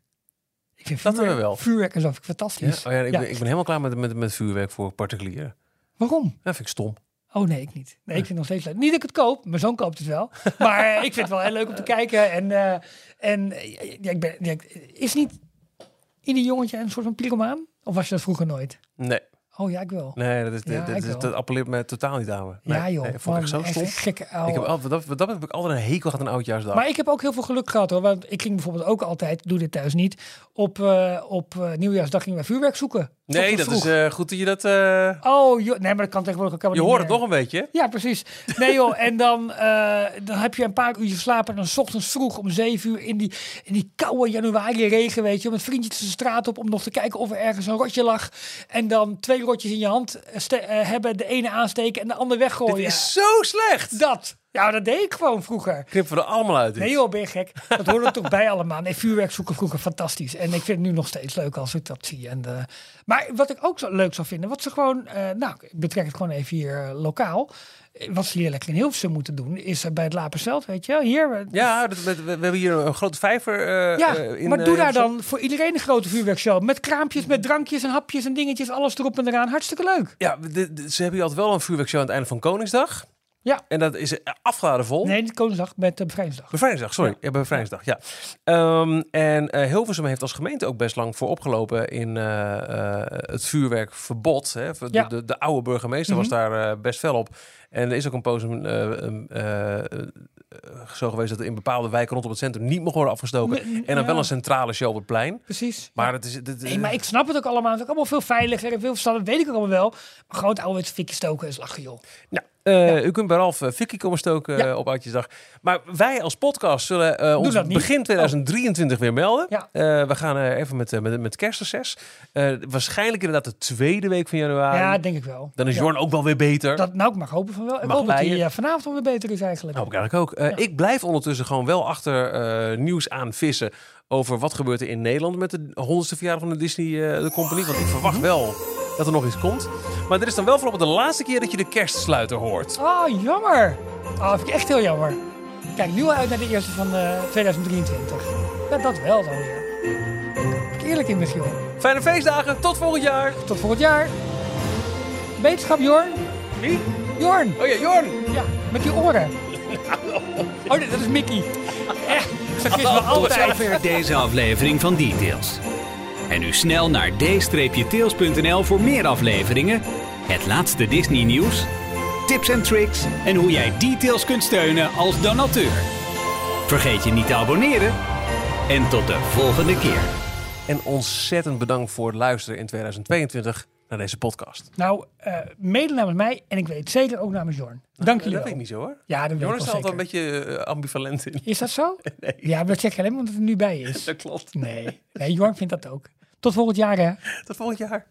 Vind Dat vuurwerk- we wel. Vuurwerk en zo vind ik Ja? fantastisch. Oh ja, ik, Ja. Ben, ik ben helemaal klaar met, met, met vuurwerk voor particulieren. Waarom? Dat vind ik stom. Oh nee, ik niet. Nee, ik vind het nog steeds leuk. Niet dat ik het koop. Mijn zoon koopt het wel. Maar eh, ik vind het wel heel leuk om te kijken. En, eh, en eh, ja, ik ben, ja, is niet ieder jongetje een soort van pyromaan? Of was je dat vroeger nooit? Nee. Oh ja, ik wel. Nee, dat, is, Ja, dat, ik is, dat appelleert me totaal niet aan me. Nee, ja joh. Nee, vond ik echt zo Man, stom. gekke ouwe. Ik heb, al- dat, dat heb ik altijd een hekel gehad aan oudjaarsdag. Maar ik heb ook heel veel geluk gehad hoor. Want ik ging bijvoorbeeld ook altijd, doe dit thuis niet, op, eh, op eh, nieuwjaarsdag gingen wij vuurwerk zoeken. Nee, dat is eh, goed dat je dat... eh, Oh, joh. nee, maar dat kan tegenwoordig ook je hoort het nog een beetje. Ja, precies. Nee joh, en dan, eh, dan heb je een paar uurtjes slapen en dan 's ochtends vroeg om zeven uur in die, in die koude januari regen, weet je, met vriendjes de straat op om nog te kijken of er ergens een rotje lag. En dan twee rotjes in je hand hebben, de ene aansteken en de ander weggooien. Dit is zo slecht. Dat. Ja, dat deed ik gewoon vroeger. Knippen we er allemaal uit. Nee joh, ben je gek. Dat hoorde er toch bij allemaal. Nee, vuurwerk zoeken vroeger fantastisch. En ik vind het nu nog steeds leuk als ik dat zie. En, eh, maar wat ik ook zo leuk zou vinden, wat ze gewoon, eh, nou, ik betrek het gewoon even hier eh, lokaal. Wat ze hier lekker in Hilversum moeten doen, is bij het Lapersveld, weet je wel. Hier, Ja, dat, we, we- hebben hier een grote vijver ja, in maar doe daar dan voor iedereen een grote vuurwerkshow. Met kraampjes, met drankjes en hapjes en dingetjes, alles erop en eraan. Hartstikke leuk. Ja, de- de- ze hebben hier altijd wel een vuurwerkshow aan het einde van Koningsdag. Ja. En dat is eh, afgeladen vol. Nee, niet Koningsdag, met de Bevrijdingsdag. Bevrijdingsdag, sorry. Ja, Bevrijdingsdag, ja. Ehm, en eh, Hilversum heeft als gemeente ook best lang voor opgelopen in eh, het vuurwerkverbod. Hè. De, Ja. de, de oude burgemeester was Mhm. daar best fel op. En er is ook een poos zo geweest dat er in bepaalde wijken rondom het centrum niet mocht worden afgestoken. En dan wel een centrale show op het plein. Precies. Maar Ja. het is... Het, Nee, maar ik snap het ook allemaal. Het is ook allemaal veel veiliger en veel verstandig. Dat weet ik ook allemaal wel. Maar gewoon het ouderwetse fikje stoken is lachen, joh. Nou, eh, u kunt bij Ralf Fikkie komen stoken eh, op Oudjesdag. Maar wij als podcast zullen eh, ons. Oh. begin 2023 weer melden. We gaan even met, met, met kerstreces. Waarschijnlijk inderdaad de tweede week van januari. ja, denk ik wel. Dan is. Jorn ook wel weer beter. Dat, nou, ik mag hopen van wel. Ik hoop dat hij vanavond alweer beter is eigenlijk. Nou, ik eigenlijk ook. Ik blijf ondertussen gewoon wel achter nieuws aan vissen over wat gebeurt er in Nederland met de 100ste verjaardag van de Disney de Company. Want ik verwacht wel dat er nog iets komt. Maar dit is dan wel voorlopig de laatste keer dat je de kerstsluiter hoort. Oh, jammer. Oh, dat vind ik echt heel jammer. Kijk, nu al uit naar de eerste van eh, 2023. Ja, dat wel dan weer. Ik eerlijk in Michiel. Fijne feestdagen, tot volgend jaar. Tot volgend jaar. Wetenschap, Jorn. Wie? Jorn. Oh ja, Jorn. Ja, met die oren. Oh, nee, dat is Mickey. Echt, vergis me Tot altijd. zover deze aflevering van Details. En nu snel naar d-tails.nl voor meer afleveringen, het laatste Disney nieuws, tips en tricks en hoe jij Details kunt steunen als donateur. Vergeet je niet te abonneren en tot de volgende keer. En ontzettend bedankt voor het luisteren in 2022 naar deze podcast. Nou, eh mede namens mij en ik weet zeker ook namens Jorn. Dank jullie dat wel. weet ik niet zo hoor. Ja, dat Jorn ik is er altijd een beetje eh, ambivalent in. Is dat zo? Nee, Ja, maar dat zeg je alleen omdat het er nu bij is. dat klopt. Nee, nee Jorn vindt dat ook. Tot volgend jaar hè. Tot volgend jaar.